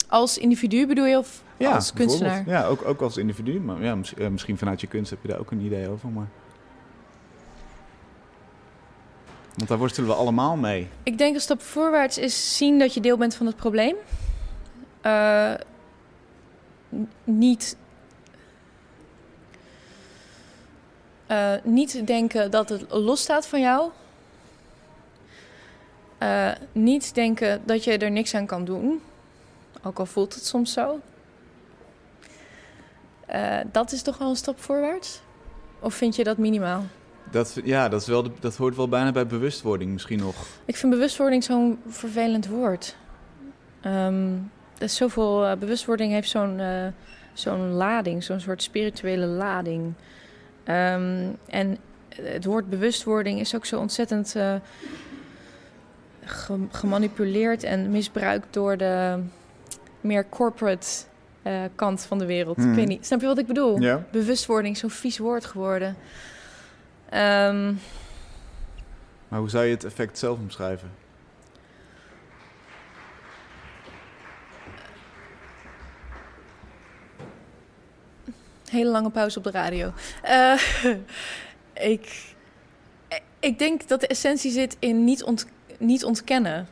Als individu bedoel je of Ja, als kunstenaar? Ja, ook, ook als individu. Maar ja, eh, misschien vanuit je kunst heb je daar ook een idee over. Maar... Want daar worstelen we allemaal mee. Ik denk een stap voorwaarts is zien dat je deel bent van het probleem. Uh, n- niet, uh, niet denken dat het losstaat van jou. Uh, niet denken dat je er niks aan kan doen. Ook al voelt het soms zo. Uh, dat is toch wel een stap voorwaarts? Of vind je dat minimaal? Dat, ja, dat, is wel de, dat hoort wel bijna bij bewustwording misschien nog. Ik vind bewustwording zo'n vervelend woord. Um, is zoveel, uh, bewustwording heeft zo'n uh, zo'n lading, zo'n soort spirituele lading. Um, en het woord bewustwording is ook zo ontzettend uh, ge gemanipuleerd en misbruikt door de meer corporate uh, kant van de wereld. Hmm. Ik weet niet. Snap je wat ik bedoel? Ja. Bewustwording, zo'n vies woord geworden. Um, maar hoe zou je het effect zelf omschrijven? Hele lange pauze op de radio. Uh, ik, ik denk dat de essentie zit in niet, ont, niet ontkennen.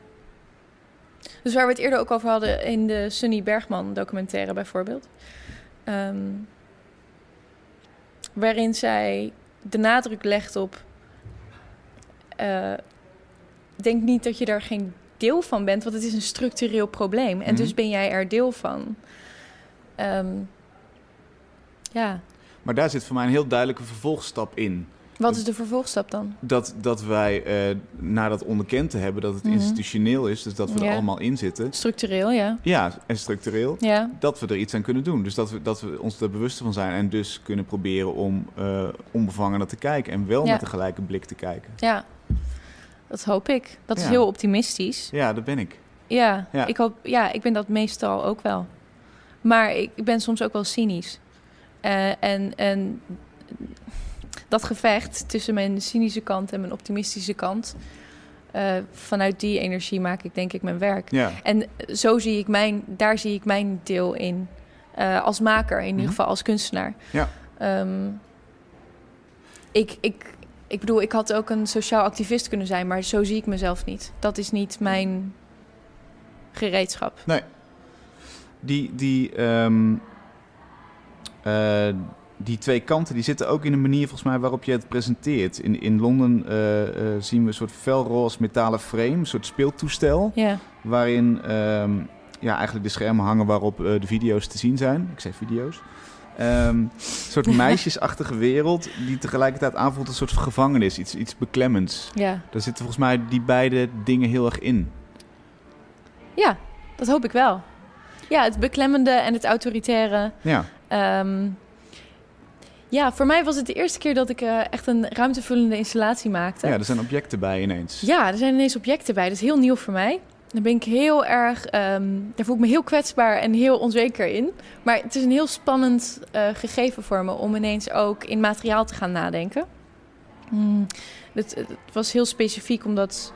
Dus waar we het eerder ook over hadden in de Sunny Bergman documentaire bijvoorbeeld. Um, waarin zij de nadruk legt op... Uh, denk niet dat je daar geen deel van bent, want het is een structureel probleem. En mm -hmm. dus ben jij er deel van. Um, ja. Maar daar zit voor mij een heel duidelijke vervolgstap in. Wat is de vervolgstap dan? Dat, dat wij, eh, na dat onderkend te hebben, dat het Mhm. institutioneel is, dus dat we Ja. er allemaal in zitten. Structureel, ja. Ja, en structureel. Ja, Dat we er iets aan kunnen doen. Dus dat we, dat we ons er bewust van zijn en dus kunnen proberen om eh onbevangener te kijken. En wel Ja. met een gelijke blik te kijken. ja. Dat hoop ik. Dat is heel optimistisch. Ja, dat ben ik. Ja, Ja. Ik hoop, ja, ik ben dat meestal ook wel. Maar ik, ik ben soms ook wel cynisch. Eh, en, en dat gevecht tussen mijn cynische kant en mijn optimistische kant... eh, vanuit die energie maak ik denk ik mijn werk. Ja, En zo zie ik mijn, daar zie ik mijn deel in. Eh, als maker, in ieder Mhm. geval als kunstenaar. Ja. Ehm, ik, ik, ik bedoel, ik had ook een sociaal activist kunnen zijn, maar zo zie ik mezelf niet. Dat is niet mijn gereedschap. die, die, ehm, eh, die twee kanten die zitten ook in de manier volgens mij waarop je het presenteert. In, in Londen eh, eh, zien we een soort felroze metalen frame, een soort speeltoestel. Waarin ehm, ja, eigenlijk de schermen hangen waarop eh, de video's te zien zijn. Ik zei video's. Ehm, een soort meisjesachtige wereld die tegelijkertijd aanvoelt als een soort gevangenis. Iets, iets beklemmends. ja. Daar zitten volgens mij die beide dingen heel erg in. ja, dat hoop ik wel. Ja, het beklemmende en het autoritaire. Ja, Ehm, ja, voor mij was het de eerste keer dat ik eh, echt een ruimtevullende installatie maakte. ja er zijn objecten bij ineens. Ja, er zijn ineens objecten bij. Dat is heel nieuw voor mij. Daar ben ik heel erg, ehm, daar voel ik me heel kwetsbaar en heel onzeker in. Maar het is een heel spannend eh, gegeven voor me om ineens ook in materiaal te gaan nadenken. Hmm, het, het was heel specifiek omdat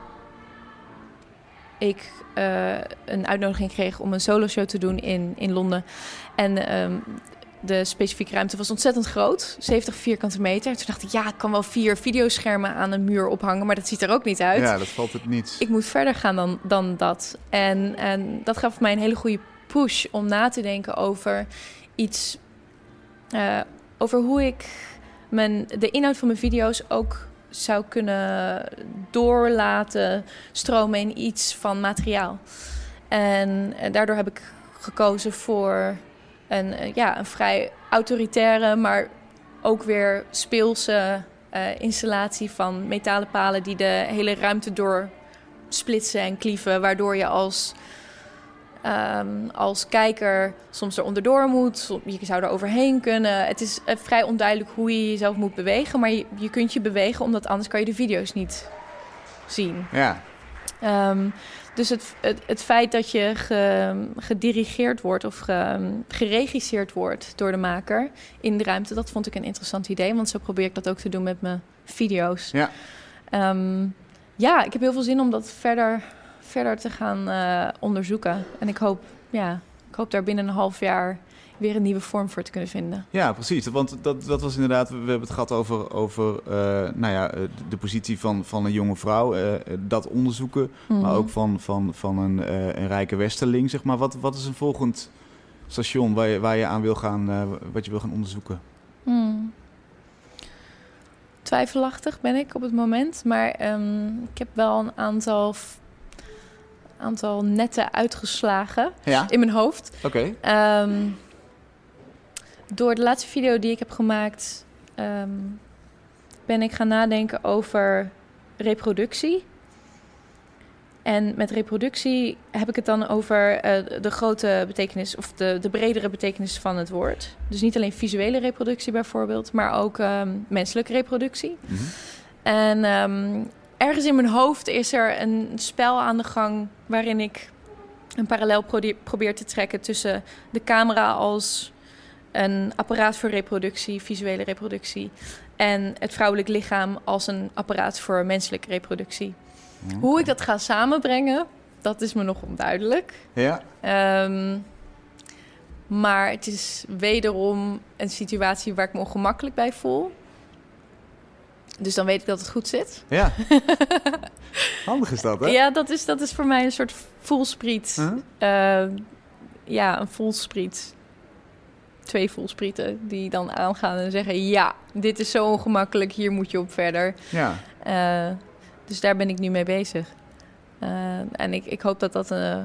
ik eh, een uitnodiging kreeg om een soloshow te doen in, in Londen. En ehm, de specifieke ruimte was ontzettend groot, 70 vierkante meter. Toen dacht ik, ja, ik kan wel vier videoschermen aan een muur ophangen, maar dat ziet er ook niet uit. Ja, dat valt het niet. Ik moet verder gaan dan, dan dat. En, en dat gaf mij een hele goede push om na te denken over iets. eh, over hoe ik mijn, de inhoud van mijn video's ook zou kunnen doorlaten stromen in iets van materiaal. En, daardoor heb ik gekozen voor een, eh, ja, een vrij autoritaire, maar ook weer speelse eh, installatie van metalen palen die de hele ruimte door splitsen en klieven, waardoor je als, ehm, als kijker soms er onderdoor moet, je zou er overheen kunnen. Het is eh, vrij onduidelijk hoe je jezelf moet bewegen, maar je, je kunt je bewegen, omdat anders kan je de video's niet zien. Ja, Ehm, dus het, het, het feit dat je ge- gedirigeerd wordt of ge- geregisseerd wordt door de maker in de ruimte, dat vond ik een interessant idee. Want zo probeer ik dat ook te doen met mijn video's. Ja. Ehm, ja, ik heb heel veel zin om dat verder, verder te gaan eh, onderzoeken. En ik hoop, ja, ik hoop daar binnen een half jaar weer een nieuwe vorm voor te kunnen vinden. ja, precies. Want dat, dat was inderdaad, we hebben het gehad over, over eh, nou ja, eh, de positie van, van een jonge vrouw. eh, dat onderzoeken, maar Mhm. ook van, van, van een, een rijke westerling, zeg maar. Wat, wat is een volgend station waar je, waar je aan wil gaan, wat je wil gaan onderzoeken? Hmm. Twijfelachtig ben ik op het moment, maar ehm, ik heb wel een aantal, aantal netten uitgeslagen Ja, in mijn hoofd. oké. Ehm, door de laatste video die ik heb gemaakt, ehm, ben ik gaan nadenken over reproductie. En met reproductie heb ik het dan over eh, de grote betekenis of de, de bredere betekenis van het woord. Dus niet alleen visuele reproductie bijvoorbeeld, maar ook ehm, menselijke reproductie. Mhm. En ehm, ergens in mijn hoofd is er een spel aan de gang waarin ik een parallel probeer te trekken tussen de camera als een apparaat voor reproductie, visuele reproductie, en het vrouwelijk lichaam als een apparaat voor menselijke reproductie. Hoe ik dat ga samenbrengen, dat is me nog onduidelijk. Ja, Ehm, maar het is wederom een situatie waar ik me ongemakkelijk bij voel. Dus dan weet ik dat het goed zit. ja. Handig is dat, hè? Ja, dat is, dat is voor mij een soort voelspriet. Huh? Ehm, ja, een voelspriet. Twee voelsprieten die dan aangaan en zeggen... ja, dit is zo ongemakkelijk, hier moet je op verder. Ja, Eh, dus daar ben ik nu mee bezig. Eh, en ik, ik hoop dat dat, eh,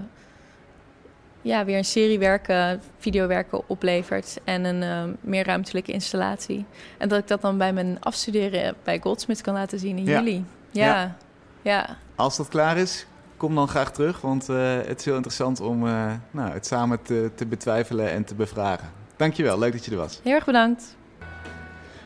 ja, weer een serie werken, videowerken oplevert en een uh, meer ruimtelijke installatie. En dat ik dat dan bij mijn afstuderen bij Goldsmith kan laten zien in juli. Ja. ja. ja. Als dat klaar is, kom dan graag terug, want uh, het is heel interessant om uh, nou, het samen te, te betwijfelen en te bevragen. Dankjewel, leuk dat je er was. Heel erg bedankt.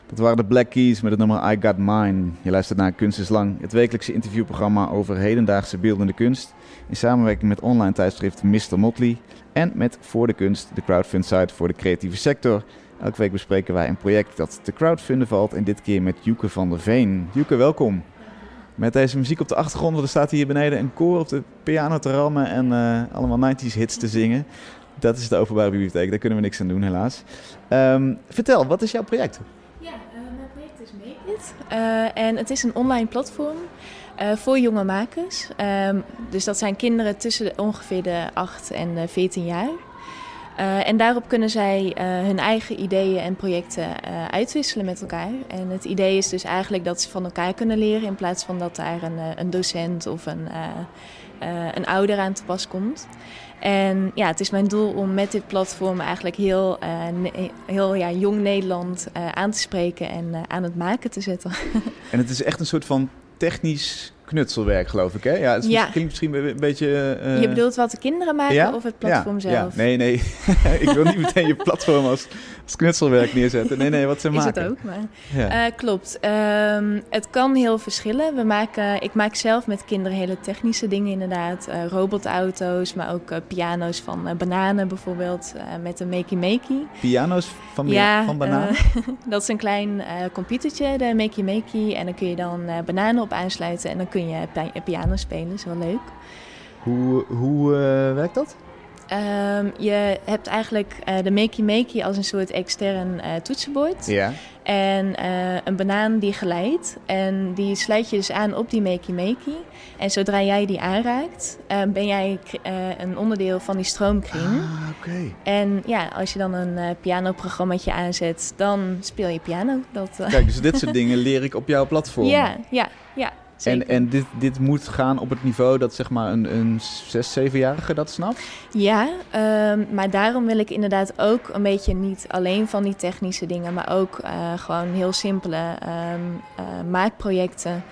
Dat waren de Black Keys met het nummer I Got Mine. Je luistert naar Kunst is Lang, het wekelijkse interviewprogramma over hedendaagse beeldende kunst. In samenwerking met online tijdschrift Mr. Motley en met Voor de Kunst, de crowdfund site voor de creatieve sector. Elke week bespreken wij een project dat te crowdfunden valt en dit keer met Joeke van der Veen. Joeke, welkom. Met deze muziek op de achtergrond, want er staat hier beneden een koor op de piano te rammen en uh, allemaal 90s hits te zingen. Dat is de openbare bibliotheek, daar kunnen we niks aan doen helaas. Um, vertel, wat is jouw project? Ja, uh, mijn project is Make uh, en het is een online platform voor jonge makers. Um, dus dat zijn kinderen tussen ongeveer de 8 en de 14 jaar. En daarop kunnen zij hun eigen ideeën en projecten uitwisselen met elkaar. En het idee is dus eigenlijk dat ze van elkaar kunnen leren in plaats van dat daar een, een docent of een, een ouder aan te pas komt. En ja, het is mijn doel om met dit platform eigenlijk heel, heel ja, jong Nederland aan te spreken en aan het maken te zetten. En het is echt een soort van technisch knutselwerk, geloof ik. Hè? Ja, het is ja. klinkt misschien een beetje... Uh... Je bedoelt wat de kinderen maken ja? of het platform ja. zelf? Ja. Nee, nee. ik wil niet meteen je platform als, als knutselwerk neerzetten. Nee, nee, wat ze is maken. Is het ook, maar... Uh, klopt. Um, het kan heel verschillen. We maken, ik maak zelf met kinderen hele technische dingen inderdaad. Uh, robotauto's, maar ook piano's van bananen bijvoorbeeld. met een Makey Makey. Piano's van, ja, van bananen? dat is een klein computertje, de Makey Makey. En dan kun je dan bananen op aansluiten en dan kun je piano spelen, is wel leuk. Hoe, hoe uh, werkt dat? Um, je hebt eigenlijk uh, de Makey Makey als een soort extern uh, toetsenbord. Ja. En een banaan die geleidt. En die sluit je dus aan op die Makey Makey. En zodra jij die aanraakt, ben jij een onderdeel van die stroomkring. Ah, oké. Okay. En ja, als je dan een pianoprogrammaatje aanzet, dan speel je piano. Dat, Kijk, dus dit soort dingen leer ik op jouw platform. Ja, ja, ja. En, en dit, dit moet gaan op het niveau dat zeg maar een, een 6, 7-jarige dat snapt? Ja, um, maar daarom wil ik inderdaad ook een beetje niet alleen van die technische dingen, maar ook uh, gewoon heel simpele um, uh, maakprojecten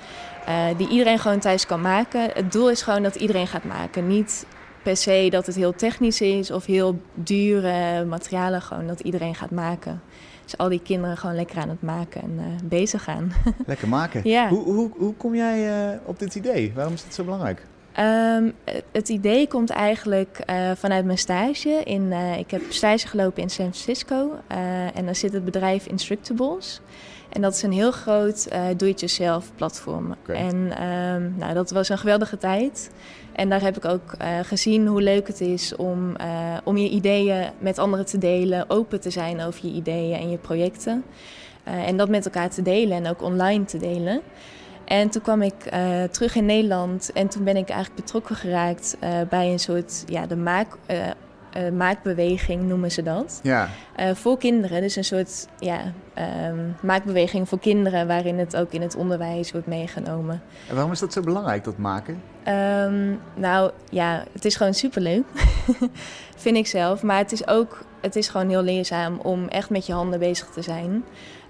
uh, die iedereen gewoon thuis kan maken. Het doel is gewoon dat iedereen gaat maken. Niet per se dat het heel technisch is of heel dure materialen, gewoon dat iedereen gaat maken. Dus al die kinderen gewoon lekker aan het maken en uh, bezig gaan. Lekker maken. Ja. Hoe, hoe, hoe kom jij uh, op dit idee? Waarom is het zo belangrijk? Um, het idee komt eigenlijk uh, vanuit mijn stage. In, ik heb stage gelopen in San Francisco en daar zit het bedrijf Instructables. En dat is een heel groot uh, do-it-yourself platform. Okay. En um, nou, dat was een geweldige tijd. En daar heb ik ook uh, gezien hoe leuk het is om, uh, om je ideeën met anderen te delen, open te zijn over je ideeën en je projecten. en dat met elkaar te delen en ook online te delen. En toen kwam ik terug in Nederland en toen ben ik eigenlijk betrokken geraakt bij een soort, ja, de maak uh, maakbeweging noemen ze dat. Ja. Uh, voor kinderen, dus een soort ja, um, maakbeweging voor kinderen waarin het ook in het onderwijs wordt meegenomen. En waarom is dat zo belangrijk, dat maken? Um, nou ja, het is gewoon superleuk, vind ik zelf. Maar het is ook, het is gewoon heel leerzaam om echt met je handen bezig te zijn.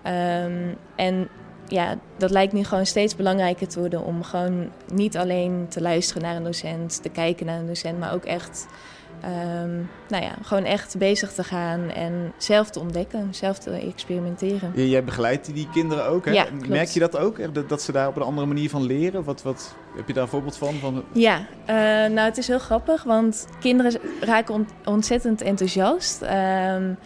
Um, en ja, dat lijkt nu gewoon steeds belangrijker te worden om gewoon niet alleen te luisteren naar een docent, te kijken naar een docent, maar ook echt Um, nou ja, gewoon echt bezig te gaan en zelf te ontdekken, zelf te experimenteren. Jij begeleidt die kinderen ook, hè? Ja, Merk je dat ook, dat, ze daar op een andere manier van leren? Wat, wat, heb je daar een voorbeeld van? van... Ja, uh, nou het is heel grappig, want kinderen raken ont ontzettend enthousiast. Um,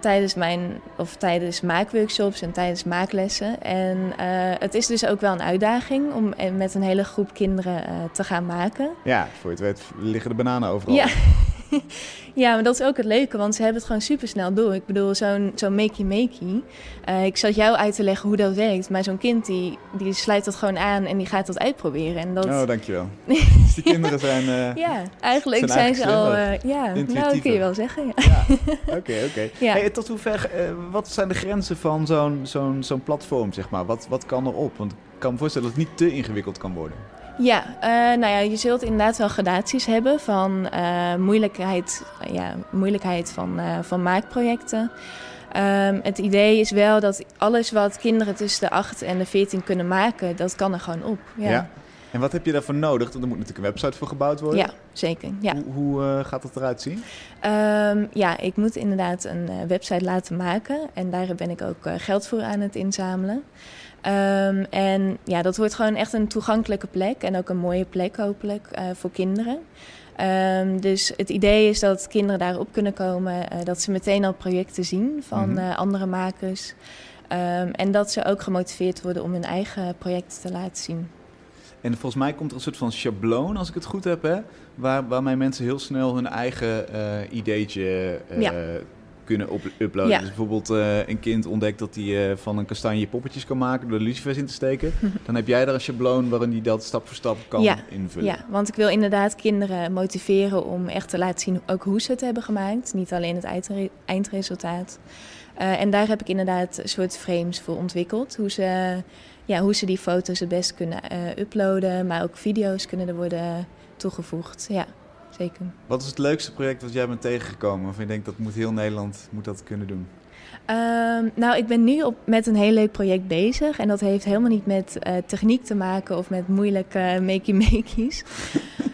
tijdens mijn of tijdens maakworkshops en tijdens maaklessen. En uh, het is dus ook wel een uitdaging om met een hele groep kinderen uh, te gaan maken. Ja, voor je het weet liggen de bananen overal. Ja. ja, maar dat is ook het leuke, want ze hebben het gewoon super snel door. Ik bedoel, zo'n zo'n makey-makey. Uh, ik zat jou uit te leggen hoe dat werkt, maar zo'n kind die, die sluit dat gewoon aan en die gaat dat uitproberen. En dat... Oh, dankjewel. dus die kinderen zijn. Uh, ja, eigenlijk zijn, zijn ze al. Uh, ja, nou, kun je wel zeggen. Oké, oké. Okay, okay. ja. hey, tot hoever, wat zijn de grenzen van zo'n zo'n zo'n platform, zeg maar? Wat, wat kan erop? Want ik kan me voorstellen dat het niet te ingewikkeld kan worden. Ja, uh, nou ja, je zult inderdaad wel gradaties hebben van uh, moeilijkheid, ja, moeilijkheid van, uh, van maakprojecten. Um, het idee is wel dat alles wat kinderen tussen de 8 en de 14 kunnen maken, dat kan er gewoon op. Ja. En wat heb je daarvoor nodig? Want er moet natuurlijk een website voor gebouwd worden. Ja, zeker. Ja. Hoe, hoe gaat dat eruit zien? Um, ja, ik moet inderdaad een website laten maken. En daar ben ik ook geld voor aan het inzamelen. Um, en ja, dat wordt gewoon echt een toegankelijke plek en ook een mooie plek hopelijk uh, voor kinderen. Um, dus het idee is dat kinderen daarop kunnen komen, uh, dat ze meteen al projecten zien van mm -hmm. uh, andere makers. En dat ze ook gemotiveerd worden om hun eigen projecten te laten zien. En volgens mij komt er een soort van schabloon, als ik het goed heb, hè? Waar, waarmee mensen heel snel hun eigen ideetje ja kunnen uploaden. Ja. Dus bijvoorbeeld uh, een kind ontdekt dat hij van een kastanje poppetjes kan maken door lucifers in te steken. Dan heb jij daar een schabloon waarin hij dat stap voor stap kan ja. invullen. Ja, want ik wil inderdaad kinderen motiveren om echt te laten zien ook hoe ze het hebben gemaakt. Niet alleen het eindre eindresultaat. En daar heb ik inderdaad een soort frames voor ontwikkeld. Hoe ze, ja, hoe ze die foto's het best kunnen uploaden, maar ook video's kunnen er worden toegevoegd. Ja zeker. Wat is het leukste project wat jij bent tegengekomen? Of je denkt dat moet heel Nederland moet dat kunnen doen? Um, nou, ik ben nu op, met een heel leuk project bezig. En dat heeft helemaal niet met uh, techniek te maken of met moeilijke makey-makeys.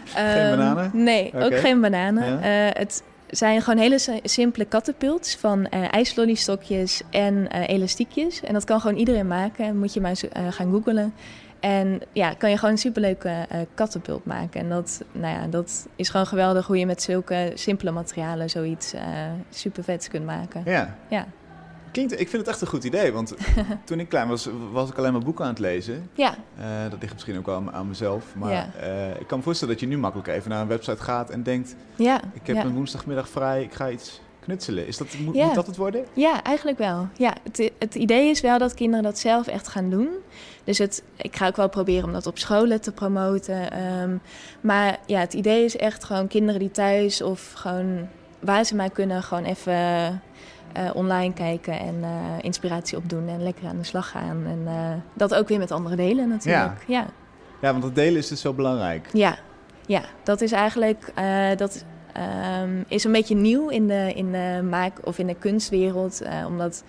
geen um, bananen? Nee, okay. ook geen bananen. Ja? Uh, het zijn gewoon hele simpele kattenpults van ijslollystokjes en elastiekjes. En dat kan gewoon iedereen maken. Moet je maar gaan googlen. En ja, kan je gewoon een superleuke uh, kattenpulp maken. En dat, nou ja, dat is gewoon geweldig hoe je met zulke simpele materialen zoiets uh, super vets kunt maken. Ja. ja. Klinkt, ik vind het echt een goed idee, want toen ik klein was, was ik alleen maar boeken aan het lezen. Ja. Uh, dat ligt misschien ook wel aan, aan mezelf. Maar ja. ik kan me voorstellen dat je nu makkelijk even naar een website gaat en denkt... Ja. Ik heb ja. een woensdagmiddag vrij, ik ga iets knutselen. Is dat, moet, dat het worden? Ja, eigenlijk wel. Ja, het, het idee is wel dat kinderen dat zelf echt gaan doen. Dus het, ik ga ook wel proberen om dat op scholen te promoten. Um, maar ja, het idee is echt gewoon kinderen die thuis of gewoon waar ze maar kunnen, gewoon even uh, online kijken en uh, inspiratie opdoen en lekker aan de slag gaan. En uh, dat ook weer met anderen delen natuurlijk. Ja. ja. Ja, want dat delen is dus zo belangrijk. Ja, ja dat is eigenlijk dat um, is een beetje nieuw in de, in de maak- of in de kunstwereld. omdat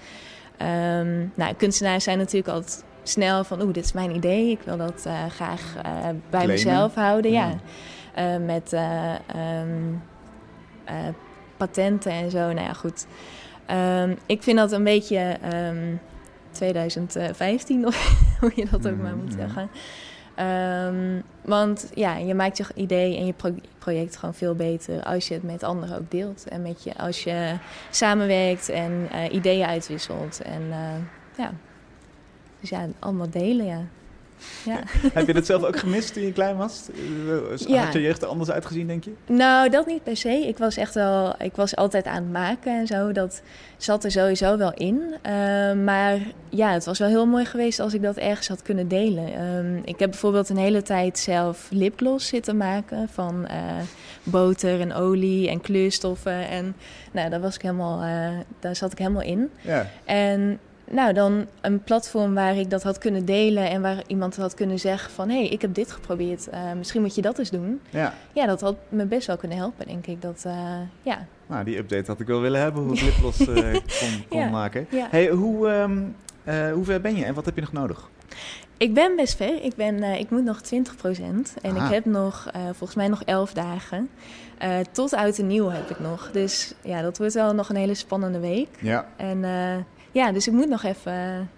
um, nou, kunstenaars zijn natuurlijk altijd snel van, oeh, dit is mijn idee. Ik wil dat graag bij Claimen. mezelf houden. Ja. ja. Met um, patenten en zo. Nou ja, goed. Um, ik vind dat een beetje um, 2015, of hoe je dat ook maar moet zeggen. Um, want ja, je maakt je idee en je pro project gewoon veel beter als je het met anderen ook deelt. En met je, als je samenwerkt en ideeën uitwisselt. En ja. Dus ja, allemaal delen, ja. Ja. Heb je dat zelf ook gemist toen je klein was? Ja. Had je jeugd er anders uitgezien, denk je? Nou, dat niet per se. Ik was echt wel... Ik was altijd aan het maken en zo. Dat zat er sowieso wel in. Uh, maar ja, het was wel heel mooi geweest als ik dat ergens had kunnen delen. Um, ik heb bijvoorbeeld een hele tijd zelf lipgloss zitten maken. Van uh, boter en olie en kleurstoffen. En nou, daar, was ik helemaal, uh, daar zat ik helemaal in. Ja. En nou, dan een platform waar ik dat had kunnen delen en waar iemand had kunnen zeggen van hé, hey, ik heb dit geprobeerd, uh, misschien moet je dat eens doen. Ja. ja, dat had me best wel kunnen helpen, denk ik. Dat, uh, ja. Nou, die update had ik wel willen hebben, hoe ik lipgloss uh, kon, kon ja. maken. Ja. Hey, hoe, um, hoe ver ben je en wat heb je nog nodig? Ik ben best ver. Ik, ben, ik moet nog 20% en Aha. ik heb nog, volgens mij nog 11 dagen. tot oud en nieuw heb ik nog. Dus ja, dat wordt wel nog een hele spannende week. Ja. En ja, dus ik moet nog even,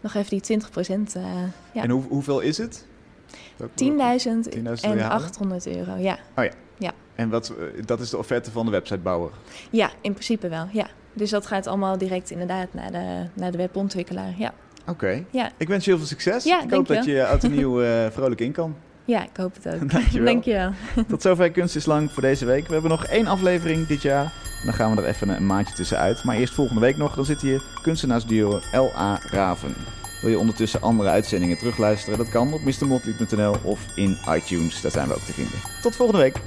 nog even die 20 procent. Uh, ja. En hoe, hoeveel is het? 10.000 en 800 euro, ja. Oh ja. ja. En wat, dat is de offerte van de websitebouwer? Ja, in principe wel, ja. Dus dat gaat allemaal direct inderdaad naar de, naar de webontwikkelaar, ja. Oké. Okay. Ja. Ik wens je heel veel succes. Ja, ik hoop dat je oud en nieuw uh, vrolijk in kan. Ja, ik hoop het ook. Dankjewel. Dankjewel. Tot zover Kunst is Lang voor deze week. We hebben nog één aflevering dit jaar. Dan gaan we er even een maandje tussenuit. Maar eerst volgende week nog, dan zit hier kunstenaarsduo L.A. Raven. Wil je ondertussen andere uitzendingen terugluisteren? Dat kan op mrmotley.nl of in iTunes. Daar zijn we ook te vinden. Tot volgende week.